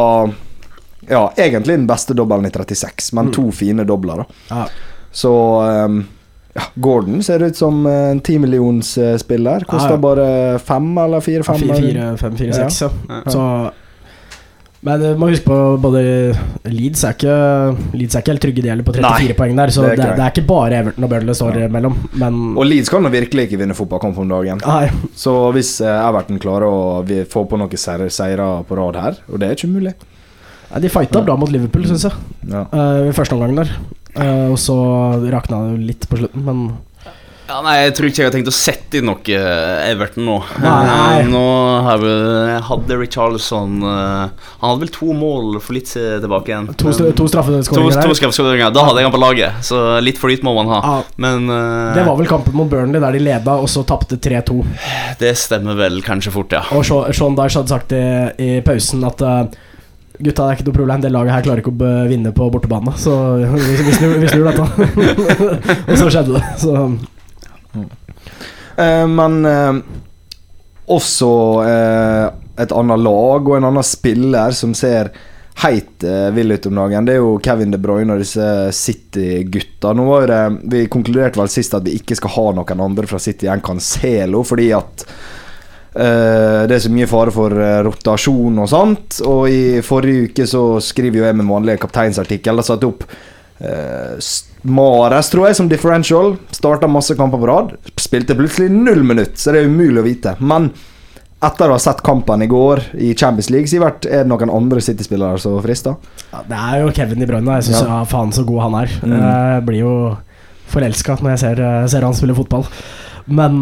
Ja, egentlig den beste dobbelen i 36, men to fine dobler, da. Ja. Så um, ja, Gordon ser ut som eh, en timillionsspiller. Koster Ja, ja. bare fem eller fire-fem. fire, fire, fem, fire, seks, ja. Så Men du må huske på både Leeds er ikke Leeds er ikke helt trygge de heller på 34 Nei, poeng der, så det er det, det, er ikke bare Everton og Burnley står Ja. imellom, men Og Leeds kan jo virkelig ikke vinne fotballkamp om dagen. Nei. Så hvis eh, Everton klarer å få på noen seire seire på rad her, og det er ikke umulig Nei, De fighta bra mot Liverpool, syns jeg, ja. Uh, i første omgang der. Uh, og så rakna det litt på slutten, men Ja, nei, jeg tror ikke jeg har tenkt å sette inn noe eh, Everton nå. Nei. Nå har vi, hadde Richarlison uh, Han hadde vel to mål for litt tilbake igjen. to, Men- to to, straffeskåringer to straffeskåringer. Da hadde jeg han på laget, så litt flyt må man ha. Ja, Men uh, det var vel kampen mot Burnley der de leda, og så tapte 3-2. det stemmer vel kanskje fort, ja. Og Sean Dyche hadde sagt i, i pausen at eh, Gutta, det er ikke noe problem, det laget her klarer ikke å vinne på bortebane. Så vi, snur, vi snur dette. [LAUGHS] og så skjedde det. Så Eh, men eh, også eh, et annet lag og en annen spiller som ser heit vill ut om dagen. Det er jo Kevin De Bruyne og disse City-gutta. Nå var det Vi konkluderte vel sist at vi ikke skal ha noen andre fra City enn Cancelo, fordi at eh, det er så mye fare for eh, rotasjon og sånt. Og i forrige uke så skriver jo jeg min vanlige kapteinsartikkel. Da satte opp uh, Mares, tror jeg, som differential. Starta masse kamper på rad. Spilte plutselig null minutt, så det er umulig å vite. Men etter å ha sett kampen i går i Champions League, Sivert, er det noen andre City-spillere som frister? ja, Det er jo Kevin De Bruyne. Jeg syns Ja. ja. faen så god han er. Mm. Jeg blir jo forelska når jeg ser, ser han spille fotball. Men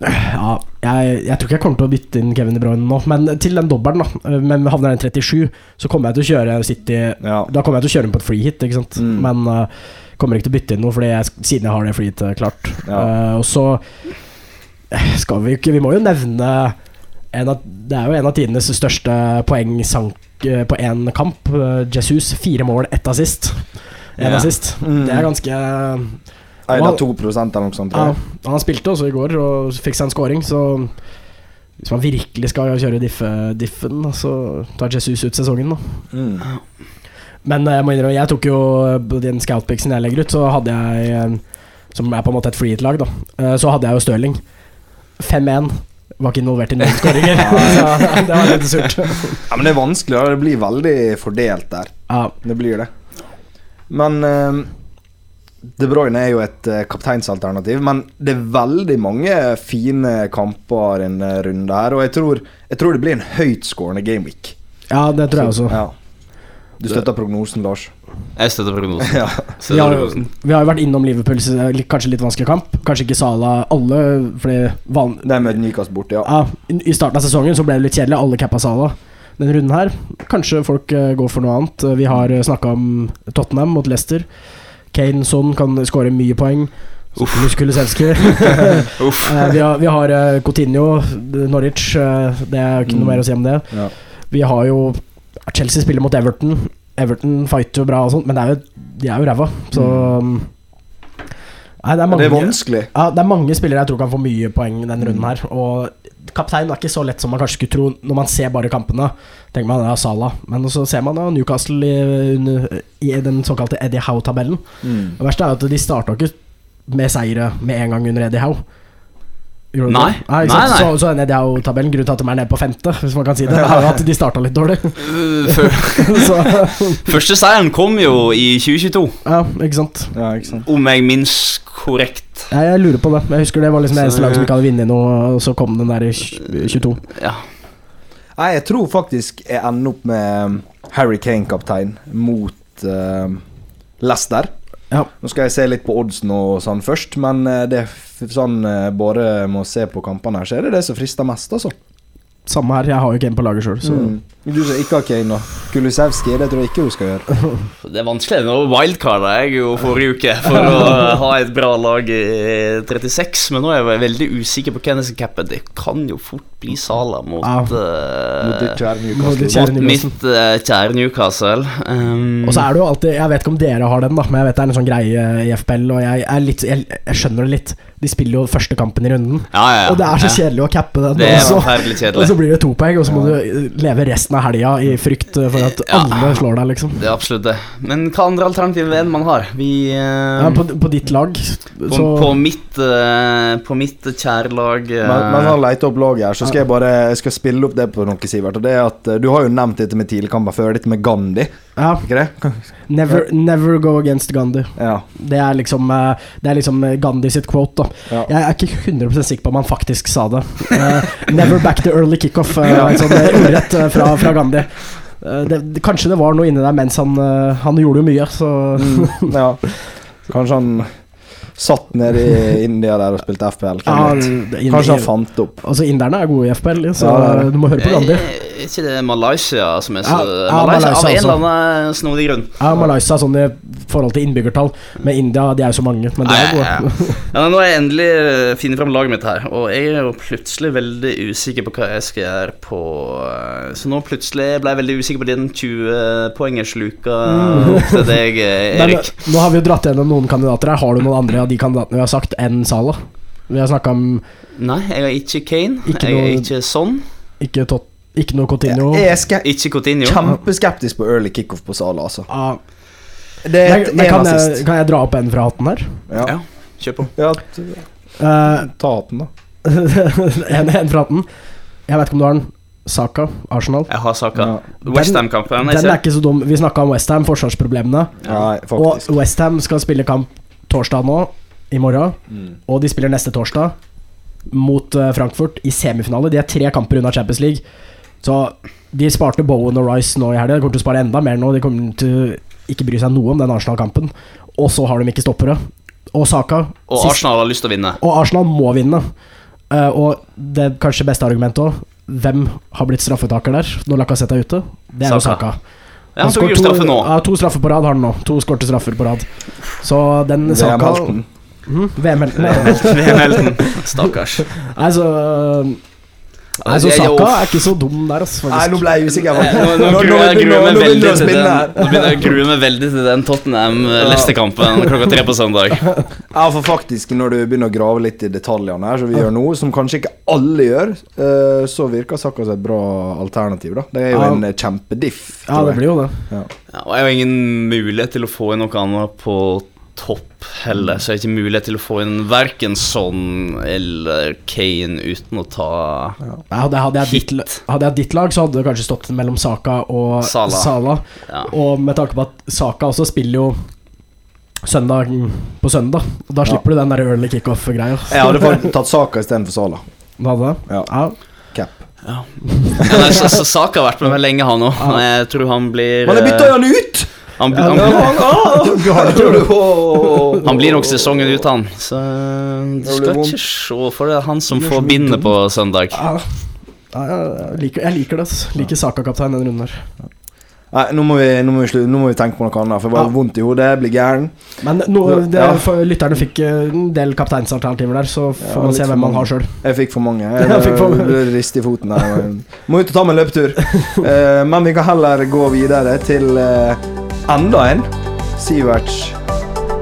ja, jeg, jeg tror ikke jeg kommer til å bytte inn Kevin De Bruyne nå. Men til den dobbelen, da. eh, Men havner den 37, så kommer jeg til å kjøre City Ja. Da kommer jeg til å kjøre den på et free hit, ikke sant. Mm. Men uh, kommer ikke til å bytte inn noe, fordi jeg, siden jeg har det free klart. Ja. Uh, og så skal vi ikke Vi må jo nevne en av, Det er jo en av tidenes største poengsank eh, på én kamp. Jesus, fire mål, ett assist. Én yeah. assist. Mm. Det er ganske Eid av 2 eller noe sånt, ja. Han spilte også i går og fikk seg en scoring, så hvis man virkelig skal kjøre diffe, diffen, så tar Jesus ut sesongen, da. Mm. Men eh, jeg må innrømme, jeg tok jo den scoutpixen jeg legger ut, så hadde jeg eh, Som er på en måte et free hit-lag, da. eh, Så hadde jeg jo Stirling. 5-1. Var ikke involvert i noen skåringer. [LAUGHS] [LAUGHS] det var litt surt. Ja, men det er vanskelig. da. Det blir veldig fordelt der. Ja, Det blir det. Men eh, De Bruyne er jo et eh, kapteinsalternativ, men det er veldig mange fine kamper i en eh, runde her, og jeg tror, jeg tror det blir en høytskårende gameweek. ja, det tror jeg også. Ja. Du støtter prognosen, Lars? Jeg støtter prognosen. [LAUGHS] Ja. Vi Støtter har, prognosen. vi har jo vært innom Liverpools eh, kanskje litt vanskelig kamp. Kanskje ikke Sala alle, van, Det er med Nykas borte, ja. ja, I starten av sesongen så ble det litt kjedelig. Alle cappa Sala. Denne runden her, kanskje folk eh, går for noe annet. Vi har snakka om Tottenham mot Leicester. Kane Son kan skåre mye poeng. [LAUGHS] Uff. Uff. Eh, vi har, vi har eh, Coutinho, Norwich. eh, det er ikke Mm. noe mer å si om det. Ja. Vi har jo Chelsea spiller mot Everton. Everton fighter jo bra, og sånt men det er jo, de er jo ræva. Så um, Nei, det er mange Det er vanskelig. ja, det er mange spillere jeg tror kan få mye poeng denne runden her. Og Kaptein er ikke så lett som man kanskje skulle tro når man ser bare kampene. Tenker man ja, Salah, men så ser man da Newcastle i, under, i den såkalte Eddie Howe-tabellen. Mm. Det verste er at de starta ikke med seire med en gang under Eddie Howe. Gjorde Nei. det? ikke? Nei, nei. Så, så er Eddie Howe-tabellen, grunnen til at de er nede på femte, hvis man kan si det, er at de starta litt dårlig. Uh, [LAUGHS] Første seieren kom jo i 2022, ja, ikke sant. Ja, ikke sant. om jeg minnes korrekt. Ja, jeg lurer på det. Jeg husker det var liksom det eneste laget som ikke hadde vunnet noe, og så kom den der i 22. Ja. Nei, jeg tror faktisk jeg ender opp med Harry Kane-kaptein mot uh, Leicester. Ja. Nå skal jeg se litt på oddsen og sånn først, men eh, det er sånn eh, bare med å se på kampene her, så er det det som frister mest, altså. Samme her, jeg har jo ikke en på laget sjøl, så Mm. Du som ikke har Kane, da. Kulisevskij, det tror jeg ikke du skal gjøre. Det er vanskelig. Nå wildcarda jeg jo forrige uke for å ha et bra lag i 36, men nå er jeg veldig usikker på hvem jeg skal cappe. Det kan jo fort bli Sala mot, Ja. eh, Mot Mot mitt eh, kjære Newcastle. Um, Og så er det jo alltid Jeg vet ikke om dere har den, da men jeg vet det er en sånn greie i FPL, og jeg, er litt, jeg, jeg skjønner det litt. De spiller jo første kampen i runden, ja, ja, ja. og det er så Ja. kjedelig å cappe den. Det er og så- og så blir det to poeng, og så må du leve resten av helga i frykt for at Ja. alle slår deg, liksom. Det er absolutt det. Men hva andre alternativer er det man har? Vi uh, Ja, på, på ditt lag, på, så på mitt uh, På mitt kjære lag uh, Men, mens han leter opp laget her, så skal jeg bare Jeg skal spille opp det på noe, Sivert. Og det er at eh, Du har jo nevnt dette med tidligkamper før, dette med Gandhi. Ja, det? never, never go against Gandhi. Ja. Det er liksom eh, Det er liksom eh, Gandhi sitt quote, ja. Jeg er ikke 100 sikker på om han faktisk sa det. Uh, never back the early kickoff, uh, sånn eh, ordrett fra, fra Gandhi. Uh, det, det, kanskje det var noe inni der mens han Han gjorde jo mye, så Mm, ja. [LAUGHS] Kanskje han satt nede i [LAUGHS] India der og spilte FPL. ja, det- Kanskje han fant opp. Altså, inderne er gode i FPL, så Ja, du må høre på Gandhi. Er ikke det Malaysia som er så Ja, ja, Malaysia, Av en eller annen snodig grunn. Ja, Malaysia sånn i forhold til innbyggertall. Med India, de er jo så mange, men de er Ja, ja, gode. [LAUGHS] Ja, nå har jeg endelig eh, funnet fram laget mitt her, og jeg er jo plutselig veldig usikker på hva jeg skal gjøre på eh, Så nå plutselig ble jeg veldig usikker på den 20-poengersluka mm. til deg, Erik. Men Erik. nå har vi jo dratt gjennom noen kandidater her. Har du noen andre av de kandidatene vi har sagt, enn Salah? Vi har snakka om Nei, jeg har ikke Kane. Ikke jeg noe- er ikke sånn. ikke, tot, ikke noe Coutinho. Jeg er Ikke Coutinho. kjempeskeptisk på early kickoff på Sala, altså. Ah, Det er men, et men en kan, jeg, kan jeg dra opp en fra hatten her? Ja. Ja, kjør på. ja, Eh, ta hatten, da. [LAUGHS] en, en fra hatten. Jeg vet ikke om du har den. Saka, Arsenal. Jeg har saka. Ja. Westham-kampen. Den er ikke så dum. Vi snakka om Westham, forsvarsproblemene. Ja, Og. Westham skal spille kamp torsdag nå, i morgen. Mm. Og de spiller neste torsdag mot eh, Frankfurt i semifinale. De er tre kamper unna Champions League. Så de sparte Bowen og Rice nå i helga. De kommer til å spare enda mer nå. De kommer til å ikke bry seg noe om den Arsenal-kampen. Og så har de ikke stoppere. Og Saka Og sist- Arsenal har lyst til å vinne. Og Arsenal må vinne. Uh, og det kanskje beste argumentet òg Hvem har blitt straffetaker der når Lacassette er ute? Det er jo Saka. Saka. Ja, han tok skåret to- straffe nå. Ja, to straffer på rad har han nå. To skårte straffer på rad. Så den Saka VM-helten. Mhm, VM-helten. [LAUGHS] VM-helten. Stakkars. Altså Altså, Saka er ikke så dum der, altså, Nei, nå ble jeg usikker. Nå, nå, begynner-. Nå begynner jeg å grue meg veldig til den Tottenham-Leicester-kampen [LAUGHS] klokka tre på søndag. Ja, for faktisk, når du begynner å grave litt i detaljene her, som vi gjør nå, som kanskje ikke alle gjør, eh, så virker Saka som et bra alternativ, da. Det er jo en eh, kjempediff. Ja, det blir jo det. Ja, og jeg har ingen mulighet til å få inn noe annet på topp heller, så jeg har ikke mulighet til å få inn verken Son eller Kane uten å ta Ja, hadde, hadde, jeg ditt, hadde jeg ditt lag, så hadde det kanskje stått mellom Saka og Sala. Sala. Ja. Og med tanke på at Saka også spiller jo søndag på søndag, og da Ja. slipper du den der early kickoff-greia. Jeg hadde faktisk tatt Saka istedenfor Sala. Du hadde det? Ja. Ja. Cap. Ja, nei, så, så Saka har vært med meg lenge, han òg. Jeg tror han blir Men jeg bytta jo han ut! Han, han, han, det [LAUGHS] [LAUGHS] han blir nok sesongen ut, han. Så du skal ikke se for det er han som får bindet på søndag. Jeg, liker, jeg liker det. Altså. Liker Saka-kaptein den runden her. Nei, nå må, vi, nå, må vi nå må vi tenke på noe annet, for jeg var Ja. vondt i hodet, blir gæren. Men nå, det, Ja. for lytterne fikk eh, en del kapteinsalternativer der, så får Ja, man se hvem man har sjøl. Jeg fikk for mange. [LAUGHS] Jeg Jeg fikk for- ble rist i foten der. Må ut og ta meg en løpetur. uh, men vi kan heller gå videre til eh, enda en Siverts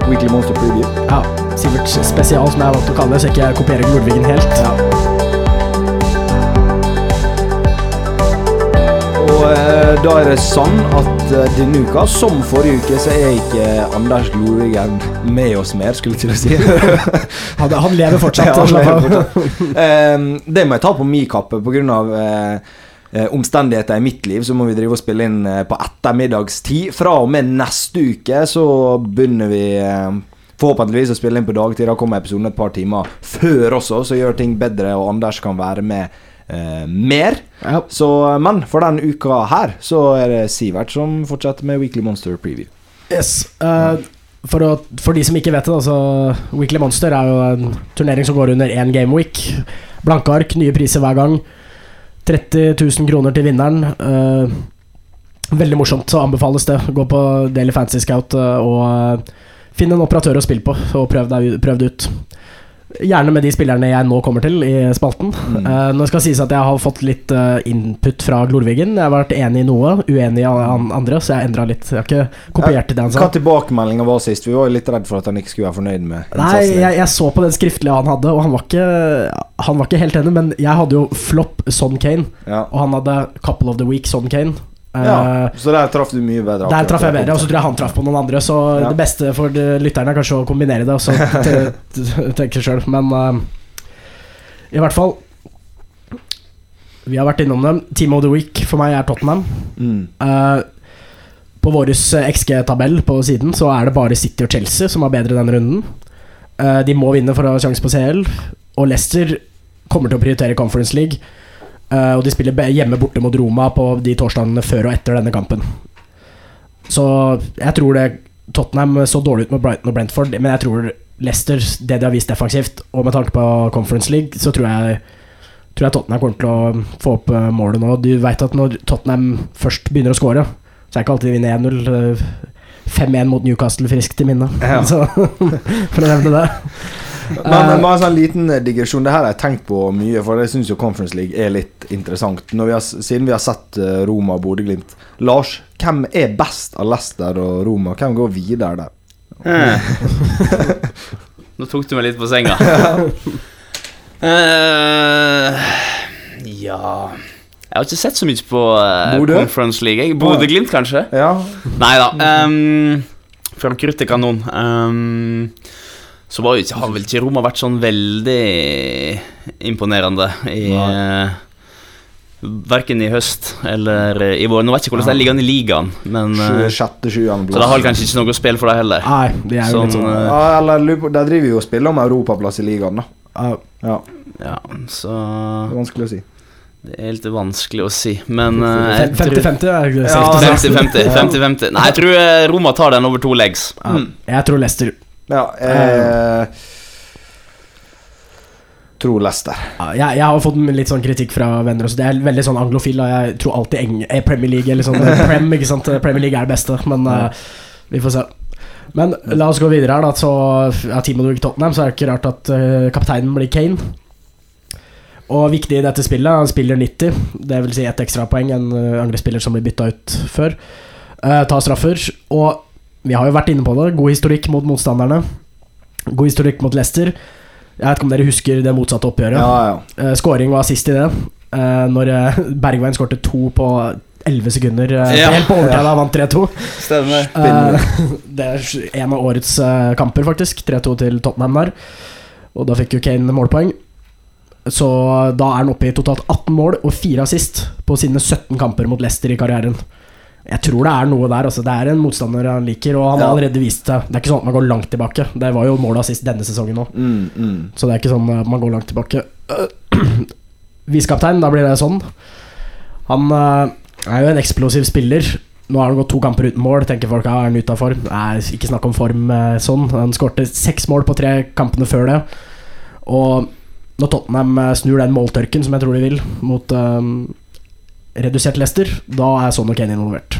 Weekly Monster Preview. Ja. Siverts spesial, som jeg har valgt å kalle det, så ikke jeg kopierer Nordvingen helt. Ja. Og eh, da er det sånn at eh, denne uka, som forrige uke, så er ikke Anders Glorvigen med oss mer, skulle jeg til å si. [LAUGHS] han, han lever fortsatt. [LAUGHS] Ja, han lever fortsatt. [LAUGHS] eh, det må jeg ta på min kappe, på grunn av eh, omstendigheter i mitt liv. Så må vi drive og spille inn eh, på ettermiddagstid. Fra og med neste uke så begynner vi eh, forhåpentligvis å spille inn på dagtid. Da kommer episoden et par timer før også, så gjør ting bedre, og Anders kan være med eh, mer. Ja. Så, men for den uka her så er det Sivert som fortsetter med Weekly Monster Preview. Yes. Uh, for, å, for de som ikke vet det, altså, Weekly Monster er jo en turnering som går under én gameweek. Blanke ark, nye priser hver gang. 30 000 kroner til vinneren. Uh, veldig morsomt, så anbefales det. Gå på Daily Fantasy Scout eh, og eh, finn en operatør å spille på, og prøv, deg, ut. Gjerne med de spillerne jeg nå kommer til i spalten. Mm. Uh, nå skal det sies at jeg har fått litt uh, input fra Glorvigen. Jeg har vært enig i noe, uenig i an andre, så jeg endra litt. Jeg har ikke kopiert det han sa. Hva tilbakemeldinga var sist? Vi var jo litt redd for at han ikke skulle være fornøyd med Nei, jeg, jeg så på den skriftlige han hadde, og han var ikke, han var ikke helt enig, men jeg hadde jo flopp Son Kane, Ja. og han hadde couple of the week Son Kane. Eh, ja, så der traff du mye bedre. der traff jeg bedre, og så tror jeg han traff på noen andre, så Ja. det beste for lytterne er kanskje å kombinere det, og så [LAUGHS] te- te- tenke sjøl, men uh, i hvert fall Vi har vært innom dem. Team of the week for meg er Tottenham. Mm. Uh, på vår XG-tabell på siden så er det bare City og Chelsea som har bedre denne runden. Uh, de må vinne for å ha sjanse på CL. Og Leicester kommer til å prioritere Conference League. Eh, og de spiller hjemme borte mot Roma på de torsdagene før og etter denne kampen. Så jeg tror det Tottenham så dårlig ut med Brighton og Brentford, men jeg tror Leicester, det de har vist defensivt, og med tanke på Conference League, så tror jeg Tror jeg Tottenham kommer til å få opp eh, målet nå. Du veit at når Tottenham først begynner å score, så er det ikke alltid de vinner 1-0. eh, 5-1 mot Newcastle friskt i minne. Ja. [LAUGHS] Så, [LAUGHS] for å nevne det. Men Eh, bare en sånn liten digresjon. Det her har jeg tenkt på mye, for jeg syns jo Conference League er litt interessant. Når vi har, siden vi har sett eh, Roma og Bodø-Glimt. Lars, hvem er best av Leicester og Roma? Hvem går videre der? Eh. [LAUGHS] Nå tok du meg litt på senga. uh, ja Jeg har ikke sett så mye på uh, Bodø? Conference League. Bodø-Glimt, kanskje? Ja, Nei da. Um, fra krutt til kanon. Um, så var har vel ikke Roma vært sånn veldig imponerende i uh, Verken i høst eller i vår. Nå vet jeg ikke hvordan det ligger an i ligaen, men uh, sjette, sjuende Så det har kanskje ikke noe å spille for deg heller. Nei, de er jo litt Sånn, sånn eh, Ja, eller lurer driver jo og spiller om europaplass i ligaen, da. ja, Ja, Ja, så det er vanskelig å si. Det er helt vanskelig å si, men eh, jeg tror- 50-50 er det Ja, safe å si. 50-50. 50-50. Nei, jeg tror eh, Roma tar den over to legs. Ja, jeg tror Leicester. Ja, eh, tror Leicester. Ja, jeg, jeg har fått litt sånn kritikk fra venner også. Det er veldig sånn anglofil. Og jeg tror alltid Eng er Premier League eller sånn eh, Prem, ikke sant? Premier League er det beste, men uh, vi får se. Men la oss gå videre her, da. Så ja, Team of Tottenham, så er det ikke rart at uh, kapteinen blir Kane. Og viktig i dette spillet, han spiller 90, det vil si ett ekstrapoeng enn uh, andre spiller som blir bytta ut før. Uh, tar straffer. Og vi har jo vært inne på det, god historikk mot motstanderne. God historikk mot Leicester. Jeg vet ikke om dere husker det motsatte oppgjøret. Ja, ja. Skåring var sist i det. Uh, når uh, Bergveien skårte to på 11 sekunder. Ja. Helt på overtid da vant 3-2. Stemmer. Det er en av årets kamper, faktisk. 3-2 til Tottenham der. Og da fikk jo Kane målpoeng. Så da er han oppe i totalt 18 mål og 4 assist på sine 17 kamper mot Leicester i karrieren. Jeg tror det er noe der. Altså. Det er en motstander han liker, og han har allerede vist det. Det er ikke sånn at man går langt tilbake. Det var jo målet sist denne sesongen òg. Mm, mm. Så det er ikke sånn at man går langt tilbake. [CLEARS THROAT] Visekaptein, da blir det sånn. Han eh, er jo en eksplosiv spiller. Nå har han gått to kamper uten mål. Tenker folk ja, er han ute av form? Nei, ikke snakk om form eh, sånn. Han skårte seks mål på tre kampene før det. Og når Tottenham eh, snur den måltørken, som jeg tror de vil, mot eh, redusert Leicester, da er Son og Kane involvert.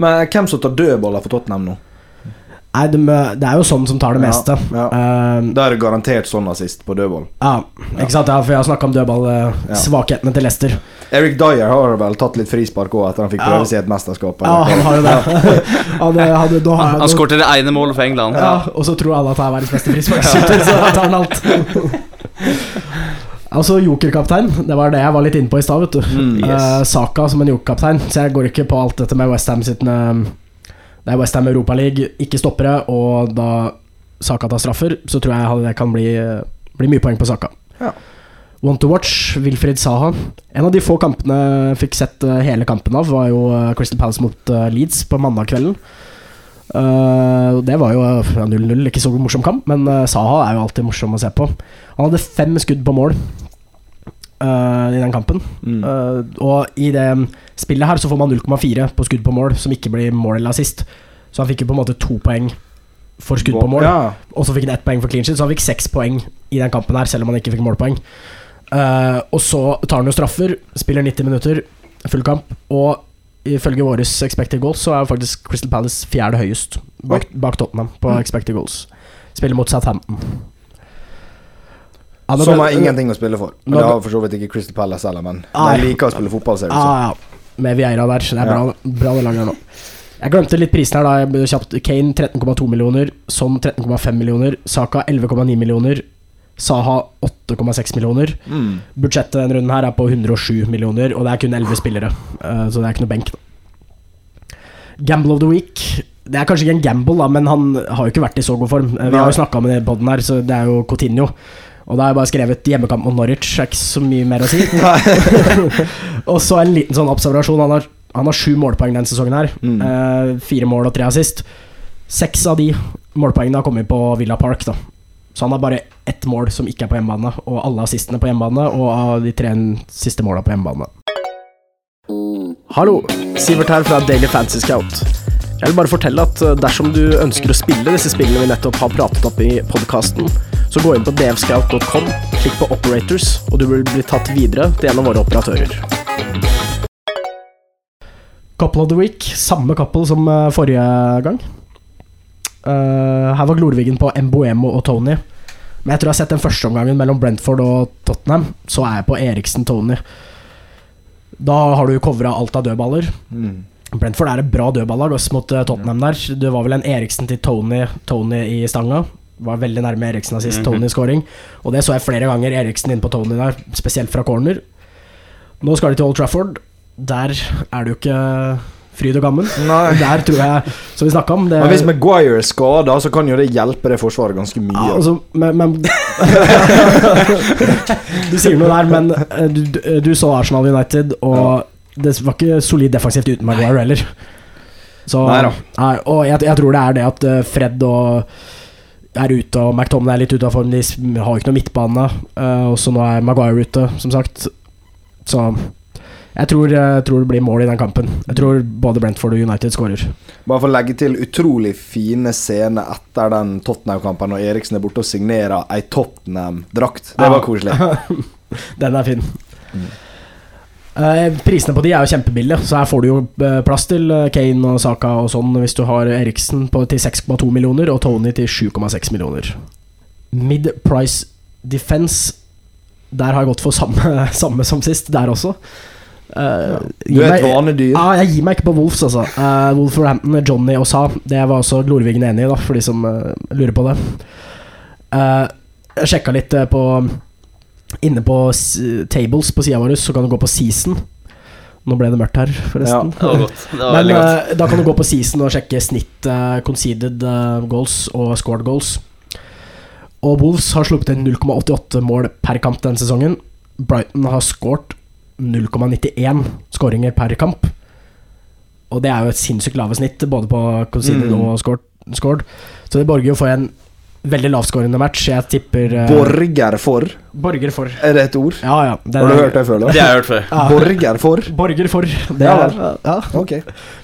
Men hvem som tar dødballer for Tottenham nå? Nei, de, det er jo sånn som tar det meste. ja. Eh, Da er det garantert sånn assist på dødball. ja, ikke sant? Ja, for jeg har snakka om dødballsvakhetene til Leicester. Eric Dyer har vel tatt litt frispark òg etter han fikk Ja. prøve seg i et mesterskap. Ja, han har jo det. [LAUGHS] han, eh, hadde, da, han, Han skårte det ene målet for England. ja, Og så tror alle at han er verdens beste frisparkskytter, så da tar han alt. [LAUGHS] Altså jokerkaptein, det var det jeg var litt inne på i stad, Mm, yes. Eh, Saka som en jokerkaptein, så jeg går ikke på alt dette med Westham sitt eh, Det er Westham Europaliga, ikke stoppere, og da Saka tar straffer, så tror jeg det kan bli, eh, bli mye poeng på Saka. Ja. Want to watch, Wilfried Saha. En av de få kampene jeg fikk sett hele kampen av, var jo Crystal Palace mot Leeds på mandagskvelden. Uh, det var jo eh, 0-0, ikke så morsom kamp, men Saha er jo alltid morsom å se på. Han hadde fem skudd på mål uh, i den kampen. Mm. Uh, og i det spillet her så får man 0,4 på skudd på mål, som ikke blir mål eller assist. Så han fikk jo på en måte to poeng for skudd på mål, Ja. og så fikk han ett poeng for clean sheet, så han fikk seks poeng i den kampen her, selv om han ikke fikk målpoeng. Uh, og så tar han jo straffer, spiller 90 minutter, full kamp, og ifølge våre expected goals så er jo faktisk Crystal Palace fjerde høyest bak, bak Tottenham på Mm. expected goals. Spiller mot Southampton. Ja, nå Som ble- har ingenting å spille for. Men det har for så vidt ikke Crystal Palace heller, men ah, de liker å spille fotball, ser det ut som. Ja, ja. Med Vieira der. så Det er bra, bra det laget nå. Jeg glemte litt prisen her, da. Kjapt. Kane 13,2 millioner. Son 13,5 millioner. Saka 11,9 millioner. Saha 8,6 millioner. Mm. Budsjettet denne runden her er på 107 millioner, og det er kun 11 spillere. eh, Så det er ikke noe benk. Da. Gamble of the week. Det er kanskje ikke en gamble, da, men han har jo ikke vært i så god form. Eh, Vi har jo snakka med den poden her, så det er jo Coutinho. Og da har jeg bare skrevet hjemmekamp mot Norwich. Er ikke så mye mer å si. [LAUGHS] [LAUGHS] og så en liten sånn observasjon. Han har, han har sju målpoeng denne sesongen her. Mm. Eh, fire mål og tre assist. Seks av de målpoengene har kommet på Villa Park, da. Så han har bare ett mål som ikke er på hjemmebane, og alle assistene på hjemmebane, og av de tre siste måla på hjemmebane. Hallo, Sivert her fra Daily Fantasy Scout. Jeg vil bare fortelle at eh, dersom du ønsker å spille disse spillene vi nettopp har pratet opp i podkasten, så gå inn på dvscout.com klikk på Operators, og du vil bli tatt videre til en av våre operatører. Couple of the week, samme couple som eh, forrige gang. Uh, her var Glorvigen på Emboemo og Tony. Men jeg tror jeg har sett den første omgangen mellom Brentford og Tottenham. Så er jeg på Eriksen-Tony. Da har du covra alt av dødballer. Mm. Brentford er et bra dødballag også mot eh, Tottenham der. Det var vel en Eriksen til Tony, Tony i stanga. Var veldig nærme Eriksen av sist, Mhm. Tony scoring. Og det så jeg flere ganger, Eriksen inn på Tony der, spesielt fra corner. Nå skal de til Old Trafford. Der er det jo ikke fryd og gammen. Nei. [LAUGHS] Der tror jeg, som vi snakka om det, Men hvis Maguire er skada, så kan jo det hjelpe det forsvaret ganske mye. ja, altså, men, men [LAUGHS] Du sier noe der, men eh, du, du, du så Arsenal United, og det var ikke solid defensivt uten Maguire heller. Så, nei, og jeg, jeg tror det er det at eh, Fred og er ute, og McTomney er litt ute av form. De har jo ikke noe midtbane. Uh, og så nå er Maguire ute, som sagt. Så jeg tror, jeg tror det blir mål i den kampen. Jeg tror både Brentford og United skårer. Bare for å legge til utrolig fine scener etter den Tottenham-kampen, når Eriksen er borte og signerer ei Tottenham-drakt. Det Ja. var koselig. [LAUGHS] Den er fin. Mm. Eh, prisene på de er jo kjempebillige, så her får du jo eh, plass til eh, Kane og Saka og sånn hvis du har Eriksen på, til 6,2 millioner og Tony til 7,6 millioner. Mid Price Defense Der har jeg gått for samme, [LAUGHS] samme som sist, der også. Eh, Du er et vanlig vanedyr. Ja, jeg gir meg ikke på Wolves, altså. Uh, Wolverhampton, Johnny og Sa. Det var også Glorvigen enig i, da, for de som uh, lurer på det. Uh, jeg sjekka litt på Inne på tables på sida vår, så kan du gå på season. Nå ble det mørkt her, forresten. Det var godt. Det var Men godt. eh, da kan du gå på season og sjekke snitt uh, conceded eh, goals og scored goals. Og Wolves har sluppet inn 0,88 mål per kamp denne sesongen. Brighton har scoret 0,91 skåringer per kamp. Og det er jo et sinnssykt lave snitt, både på conceded Mm. og scored, scored. Så det borger jo for en veldig lavskårende match. Jeg tipper uh, Borger for. Borger for. Er det et ord? Ja, ja. det Har du er- hørt det før? da? Det har jeg hørt før. Ja. Borger for? Borger for. Det Ja er, ja. Ok.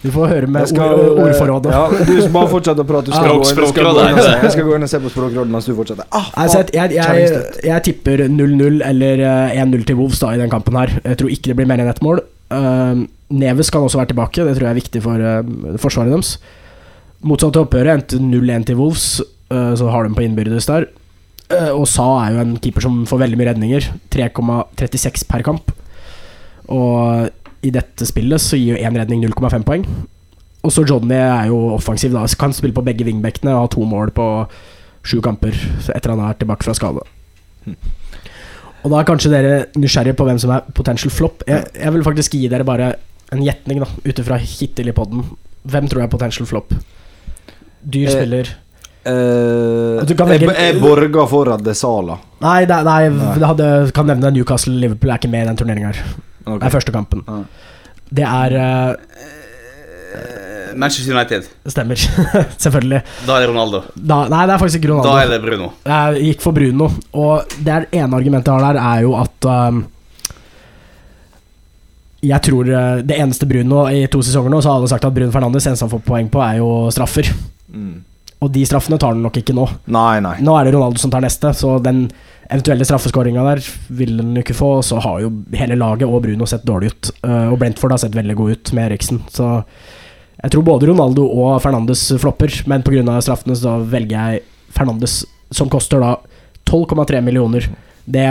Du får høre med skal, ord, ordforrådet. Ja, du skal bare fortsette å prate. Du skal Ja. gå inn Jeg skal gå inn og se på Språkrådet mens du fortsetter. Ah, Altså, jeg, jeg, jeg, jeg tipper 0-0 eller eh, 1-0 til Wolves da i den kampen her. Jeg tror ikke det blir mer enn ett mål. Uh, Neves kan også være tilbake, det tror jeg er viktig for uh, forsvaret deres. Motsatt til oppgjøret endte 0-1 til Wolves, eh, så har de på innbyrdes der. Eh, og Sa er jo en keeper som får veldig mye redninger. 3,36 per kamp. Og i dette spillet så gir jo én redning 0,5 poeng. Og så Johnny er jo offensiv, da. Kan spille på begge vingbekkene og ha to mål på sju kamper etter han er tilbake fra skade. Og da er kanskje dere nysgjerrige på hvem som er potential flop. Jeg, jeg vil faktisk gi dere bare en gjetning, da, ut ifra hittil i poden. Hvem tror jeg er potential flop? Dyr Eh, spiller Eh, Du kan jeg, velge- jeg borger for at det er Sala. Nei, nei, nei, Nei. hadde, kan nevne Newcastle-Liverpool er ikke med i den turneringa her. Ok. Det er første kampen. Ja. Det er eh, Eh, Manchester United. Stemmer. [LAUGHS] Selvfølgelig. Da er det Ronaldo. Da, nei, det er faktisk ikke Ronaldo. Da er det Bruno. Jeg gikk for Bruno. Og det er ene argumentet jeg har der, er jo at um, Jeg tror uh, det eneste Bruno i to sesonger nå, så har alle sagt at Bruno Fernandes eneste han får poeng på, er jo straffer. Mm. Og de straffene tar han nok ikke nå. Nei, nei. Nå er det Ronaldo som tar neste, så den eventuelle straffeskåringa der vil han ikke få. Så har jo hele laget og Bruno sett dårlig ut. Uh, og Brentford har sett veldig god ut med Eriksen. Så jeg tror både Ronaldo og Fernandes flopper, men pga. straffene så velger jeg Fernandes, som koster da 12,3 millioner. Det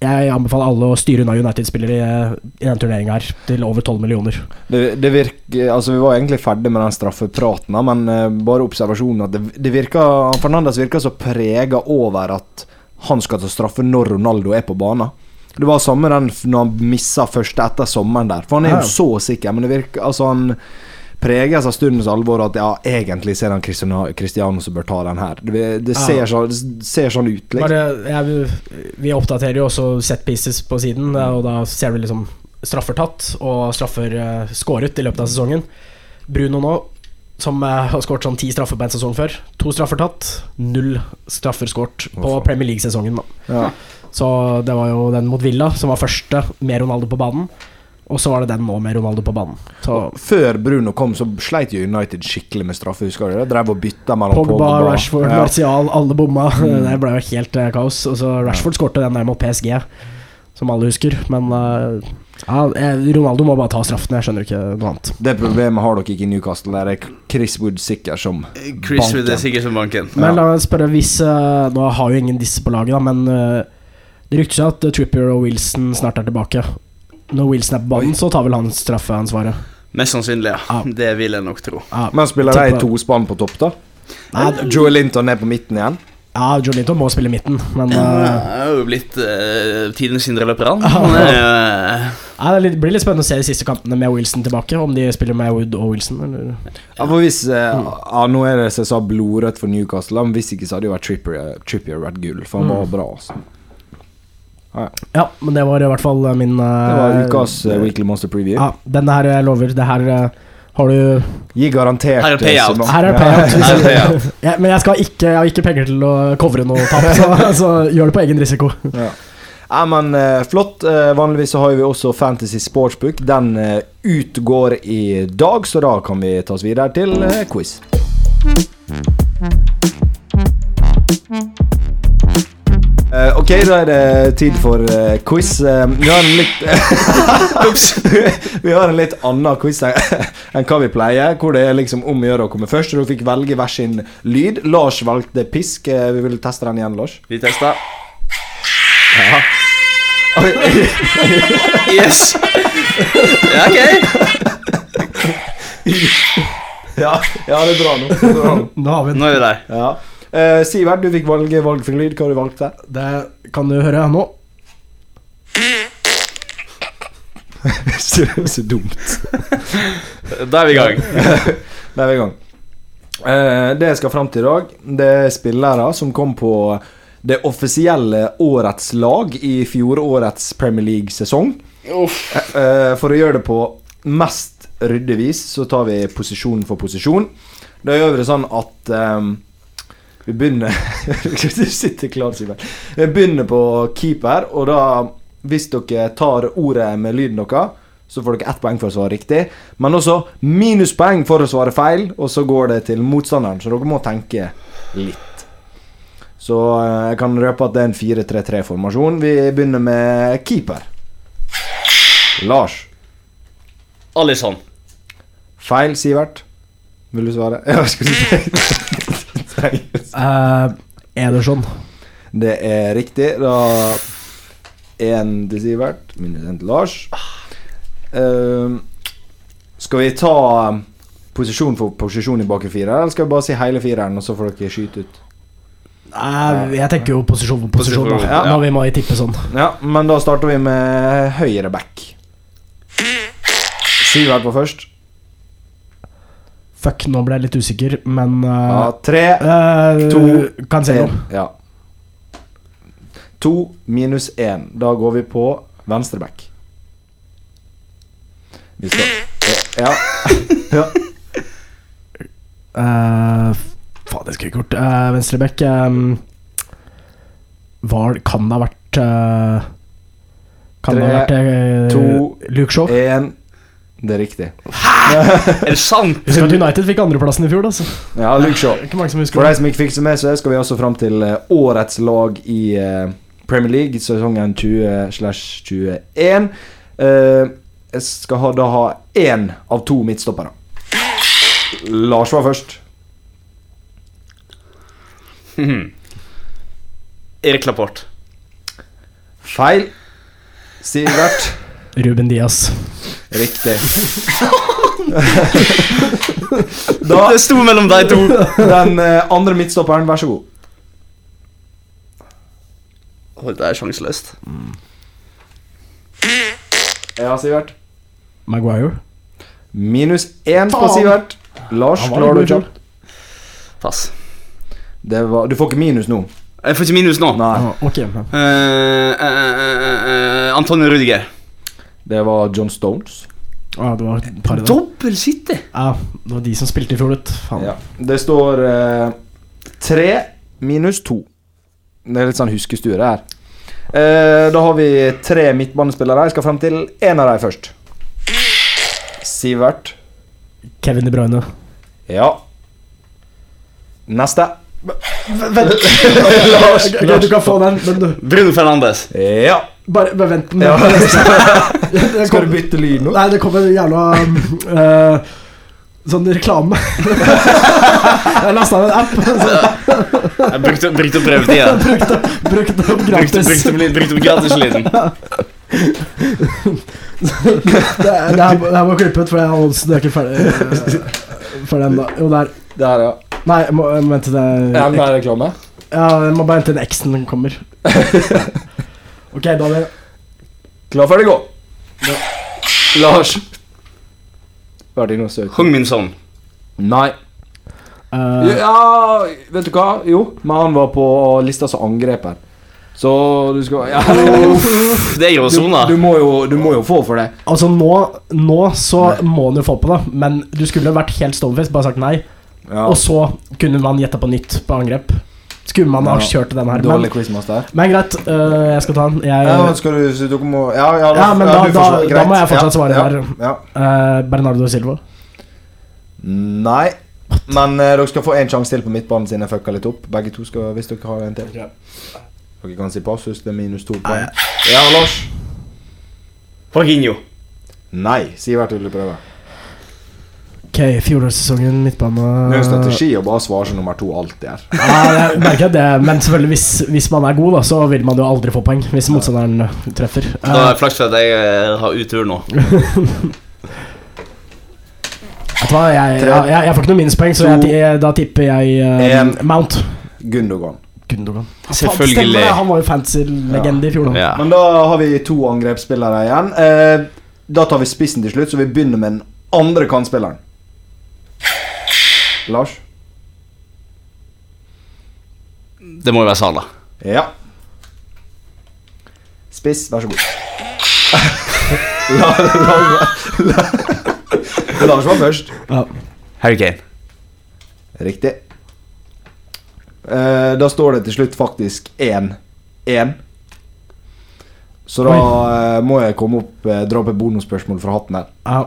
jeg anbefaler alle å styre unna United-spillere i, denne den turneringa her, til over 12 millioner. Det, det virker, altså Vi var egentlig ferdig med den straffepraten, men uh, bare observasjonen at det, det virker Fernandes virker så prega over at han skal ta straffe når Ronaldo er på banen. Det var samme den når han missa første etter sommeren der. For han er jo så sikker, men det virker Altså Han preges av stundens alvor at ja, egentlig ser han Cristiano, som bør ta den her. Det, det, ser, så, det ser sånn ut, liksom. Bare, jeg, vi oppdaterer jo også set pieces på siden, og da ser vi liksom straffer tatt og straffer uh, skåret i løpet av sesongen. Bruno nå, som uh, har skåret sånn ti straffer på en sesong før. To straffer tatt, null straffer skåret på? Premier League-sesongen. Ja. Så det var jo den mot Villa som var første med Ronaldo på banen. Og så var det den nå med Ronaldo på banen. Så Før Bruno kom, så sleit jo United skikkelig med straffe. Husker du det? Drev og bytta mellom Pogba, Rashford, Ja. Martial, alle bomma. Mm. [LAUGHS] Det ble jo helt eh, kaos. Og så Rashford skårte den der mot PSG, som alle husker. Men eh, ja, eh, Ronaldo må bare ta straffen. Jeg skjønner ikke noe annet. Det problemet har dere ikke i Newcastle. Der er Chris Wood sikker som Chris Banken. Wood er sikkert som banken. Men la meg spørre hvis Nå har jo ingen disse på laget, da, men det rykter seg at Trippier og Wilson snart er tilbake. Når Wilson er på banen, så tar vel han straffeansvaret. Mest sannsynlig, ja. Ja. Det vil jeg nok tro. Ja, Men spiller de to spann på topp, da? Nei, Joe Linton er på midten igjen? ja Jolinton må spille midten, men Han eh, er jo blitt uh, tidens indreløper, han. [LAUGHS] Han er, eh, Nei, det litt- blir litt spennende å se de siste kampene med Wilson tilbake. Om de spiller med Wood og Wilson. Eller? Ja, for hvis eh, ja, Nå er det som jeg sa blodrødt for Newcastle, men hvis ikke så hadde jo vært Trippier, Trippier vært gull, for han Mm. var bra. Altså. Ja, men det var i hvert fall min Det var eh, ukas uh, Weekly Monster Preview. Ja, denne her jeg lover. Det her uh, har du Gi garantert Her er payout. eh, Her er Ja. payout. Her er payout. [LAUGHS] ja, men jeg, skal ikke, jeg har ikke penger til å covre noe tap, så, [LAUGHS] så gjør det på egen risiko. Ja. Ja, men uh, flott. Uh, vanligvis så har vi også Fantasy Sportsbook. Den uh, utgår i dag, så da kan vi ta oss videre til eh, quiz. Eh, ok, da er det tid for uh, quiz. Uh, vi har en litt [LAUGHS] [LAUGHS] Vi har en litt annen quiz [LAUGHS] enn hva vi pleier. Hvor det er liksom om å gjøre å komme først. Dere fikk velge hver sin lyd. Lars valgte pisk. Vi vil teste den igjen, Lars. vi tester. Ja. Yes! Ja, ok. Ja, ja, det er bra nå. Nå. Nå. Nå er vi der. Ja. Eh, Sivert, du fikk valge valgfri lyd. Hva har du valgt der? Det kan du høre nå. så, [LAUGHS] så dumt. Da er vi i gang. [LAUGHS] Da er vi i gang. Uh, det jeg skal fram til i dag, det er spillere som kom på det offisielle årets lag i fjorårets Premier League-sesong. Uff. Eh, for å gjøre det på mest ryddig vis, så tar vi posisjon for posisjon. Da gjør vi det sånn at ehm, vi begynner [LAUGHS] Du sitter klar, Simen. Vi begynner på keeper, og da Hvis dere tar ordet med lyden deres, så får dere ett poeng for å svare riktig. Men også minuspoeng for å svare feil, og så går det til motstanderen. Så dere må tenke litt. Så eh, jeg kan røpe at det er en 4-3-3-formasjon. Vi begynner med keeper. Lars. Alison. Feil, Sivert. Vil du svare? [LAUGHS] Ja, skal du Uh, er Det er riktig. Da én til Sivert, minus én til Lars. Uh, skal vi ta posisjon for posisjon i bakre fire, eller skal vi bare si hele fireren, og så får dere skyte ut? Eh, jeg tenker jo posisjon for posisjon, da. Ja. Når vi må tippe sånn. Ja, men da starter vi med høyre back. Sivert på først. Fuck, nå ble jeg litt usikker, men uh, Ja, tre, uh, to, Cancelo. én. Ja. To minus én. Da går vi på venstreback. Vi skal Ja. [LAUGHS] ja. Uh, faen, det skulle jeg ikke gjort. Uh, Hva um, var, Kan det ha vært uh, Kan det ha vært uh, to, Luke Shaw? Én. Det er riktig. [LAUGHS] Er det sant? Husk at United fikk andreplassen i fjor, altså. Ja, Luke Shaw. Det mange som For de som ikke fikk det med så skal vi også fram til eh, årets lag i eh, Premier League, sesongen 20-21. Eh, jeg skal ha, da ha én av to midtstoppere. Lars var først. [LAUGHS] Erik Lapport. Feil. Sivert. Ruben Diaz. Riktig. [LAUGHS] da, Det sto mellom de to. den eh, andre midtstopperen, vær så god. Oh, det er sjanseløst. Ja, Sivert. Maguire. Minus én på Sivert. Lars, klarer du kjapt? Pass. Det var- Du får ikke minus nå. Jeg får ikke minus nå. Nei. Ah, okay. uh, uh, uh, eh, eh, Antonio Rudiger. Det var John Stones. Ja, det var et par i dag. Dobbel City! Ja, det var de som spilte i fjor, vet du. Ja. Det står eh, tre minus to. Det er litt sånn huskestue, det her. Eh, da har vi tre midtbanespillere. Jeg skal frem til én av dem først. Sivert. Kevin De Bruyne. Ja. Neste. Vent! [LAUGHS] Lars. Lars. du kan få den, Bruno Fernandes. Ja. Bare, bare vent med Ja. [LAUGHS] [LAUGHS] Skal du bytte lyd nå? Nei, det kommer en jævla um, eh, Sånn reklame. [LAUGHS] jeg lasta ned en app. Så Jeg brukte, brukte opp prøvetida. brukte, brukte opp gratis. brukte, brukte opp gratislyden. Det, det, her, det her må klippe ut, for jeg oddsen er ikke ferdig for den da. Jo, der. Der, ja. Nei, jeg må vente til det er reklame? Ja, jeg må bare vente til X-en kommer. Ok, Daniel. Klar, ferdig, gå. Lars. Var det noe søkt. Hung Min Son. Nei. Uh, Ja, vet du hva? Jo, men han var på lista som angreper. Så du skal ja, [LAUGHS] Det er jo du, sona. du, må jo, du må jo få for det. altså, nå, nå så må han jo få på det, men du skulle vært helt stonefaced, bare sagt nei. Ja. Og så kunne man gjette på nytt på angrep. Skulle man ha Ja. kjørt den her. Dårlig quizmaster. men greit, uh, jeg skal ta den. Jeg, Ja, skal du du må Ja, ja, Ja, men da- ja, da- da må jeg fortsatt svare ja, der. Ja. Uh, Bernardo Silva. Nei. Men uh, dere skal få én sjanse til på midtbanen siden jeg fucka litt opp. Begge to skal, hvis dere har en til. Dere kan si passus, det er minus to poeng. Ja, Lars? Jorginho. Nei. Sivert vil prøve. Ok, fjorårssesongen, midtbane Det er en strategi å bare svare som nummer to alltid er. Ja, jeg merker det, men selvfølgelig hvis, hvis man er god, da, så vil man jo aldri få poeng. Hvis motstanderen treffer. Da er det flaks at jeg eh, har utur nå. [LAUGHS] vet du hva, jeg, jeg, jeg, jeg får ikke noe minuspoeng, så da tipper jeg um, Mount. Gundogan. Gundogan. Faen, Selvfølgelig. Han var jo fancy-legende i fjor. Ja. Men da har vi to angrepsspillere igjen. Eh, da tar vi spissen til slutt, så vi begynner med den andre kantspilleren. Lars? Det må jo være Sala. Ja. Spiss, vær så god. [LAUGHS] La- la- la- Lars var først. Ja. Harry Kane. Riktig. Eh, da står det til slutt faktisk 1-1. Så da eh, må jeg komme opp eh, dra opp et bonusspørsmål fra hatten her. Ja.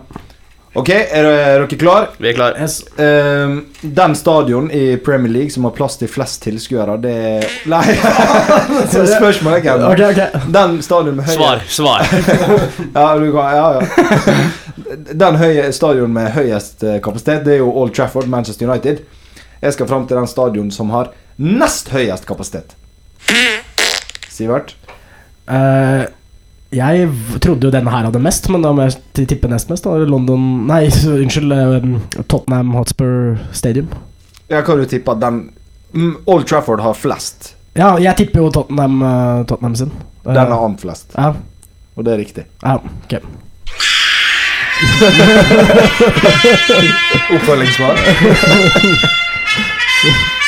Ok, er, er dere klar? Vi er klar. Yes. Eh, den stadion i Premier League som har plass til flest tilskuere, det er Nei, [LAUGHS] spørsmålet er ikke Okay, Ok, ok. Den stadion med høye Svar. Svar. [LAUGHS] Ja, du kan, ja, ja. Den høye stadion med høyest eh, kapasitet, det er jo Old Trafford, Manchester United. Jeg skal fram til den stadion som har nest høyest kapasitet. Sivert? Eh, jeg trodde jo denne her hadde mest, men da må jeg tippe nest mest. Da. London Nei, [LAUGHS] unnskyld. eh, Tottenham Hotspur Stadium. Ja, hva du tippa den Mm, Old Trafford har flest. Ja, jeg tipper jo Tottenham, eh, Tottenham sin. Eh, Den har annet flest, Ja, og det er riktig. ja, ok. [LAUGHS] Oppfølgingssvar. [LAUGHS]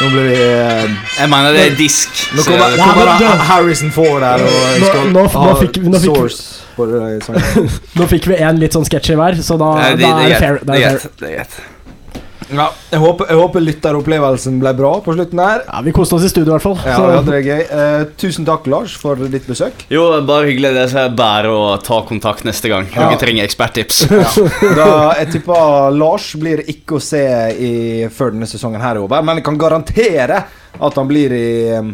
Nå blir vi eh, Jeg mener det er disk. Nå kommer, da Harrison Ford her og skal nå- nå ha fikk- fikk- source på det sangen. [LAUGHS] Nå fikk vi en litt sånn sketsjy hver, så da, det, da det, er det fair. det er er fair. greit, det er greit. Ja, jeg håper, jeg håper lytteropplevelsen ble bra på slutten her. Ja, vi koste oss i studio i hvert fall. Ja, vi hadde det gøy. Eh, tusen takk, Lars, for ditt besøk. Jo, bare hyggelig. Det er bare å ta kontakt neste gang. Dere Ja. trenger eksperttips. Da, jeg tipper Lars blir ikke å se i, før denne sesongen her er over, men jeg kan garantere at han blir i um,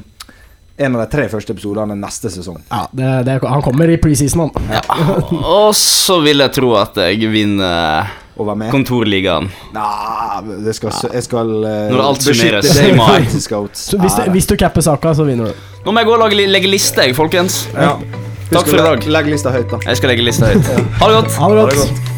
en av de tre første episodene neste sesong. Ja, det, det, han kommer i preseason, han. Ja. Og så vil jeg tro at jeg vinner Å være med. kontorligaen. Nei, det skal, jeg skal uh, Når alt summeres i mai. Så hvis, du, hvis du capper saka, så vinner du. Nå må jeg gå og lage, legge liste, jeg, folkens. ja. Takk for i dag. Legg lista høyt, da. Jeg skal legge lista høyt. Ha det godt. Ha det Ha det godt. godt.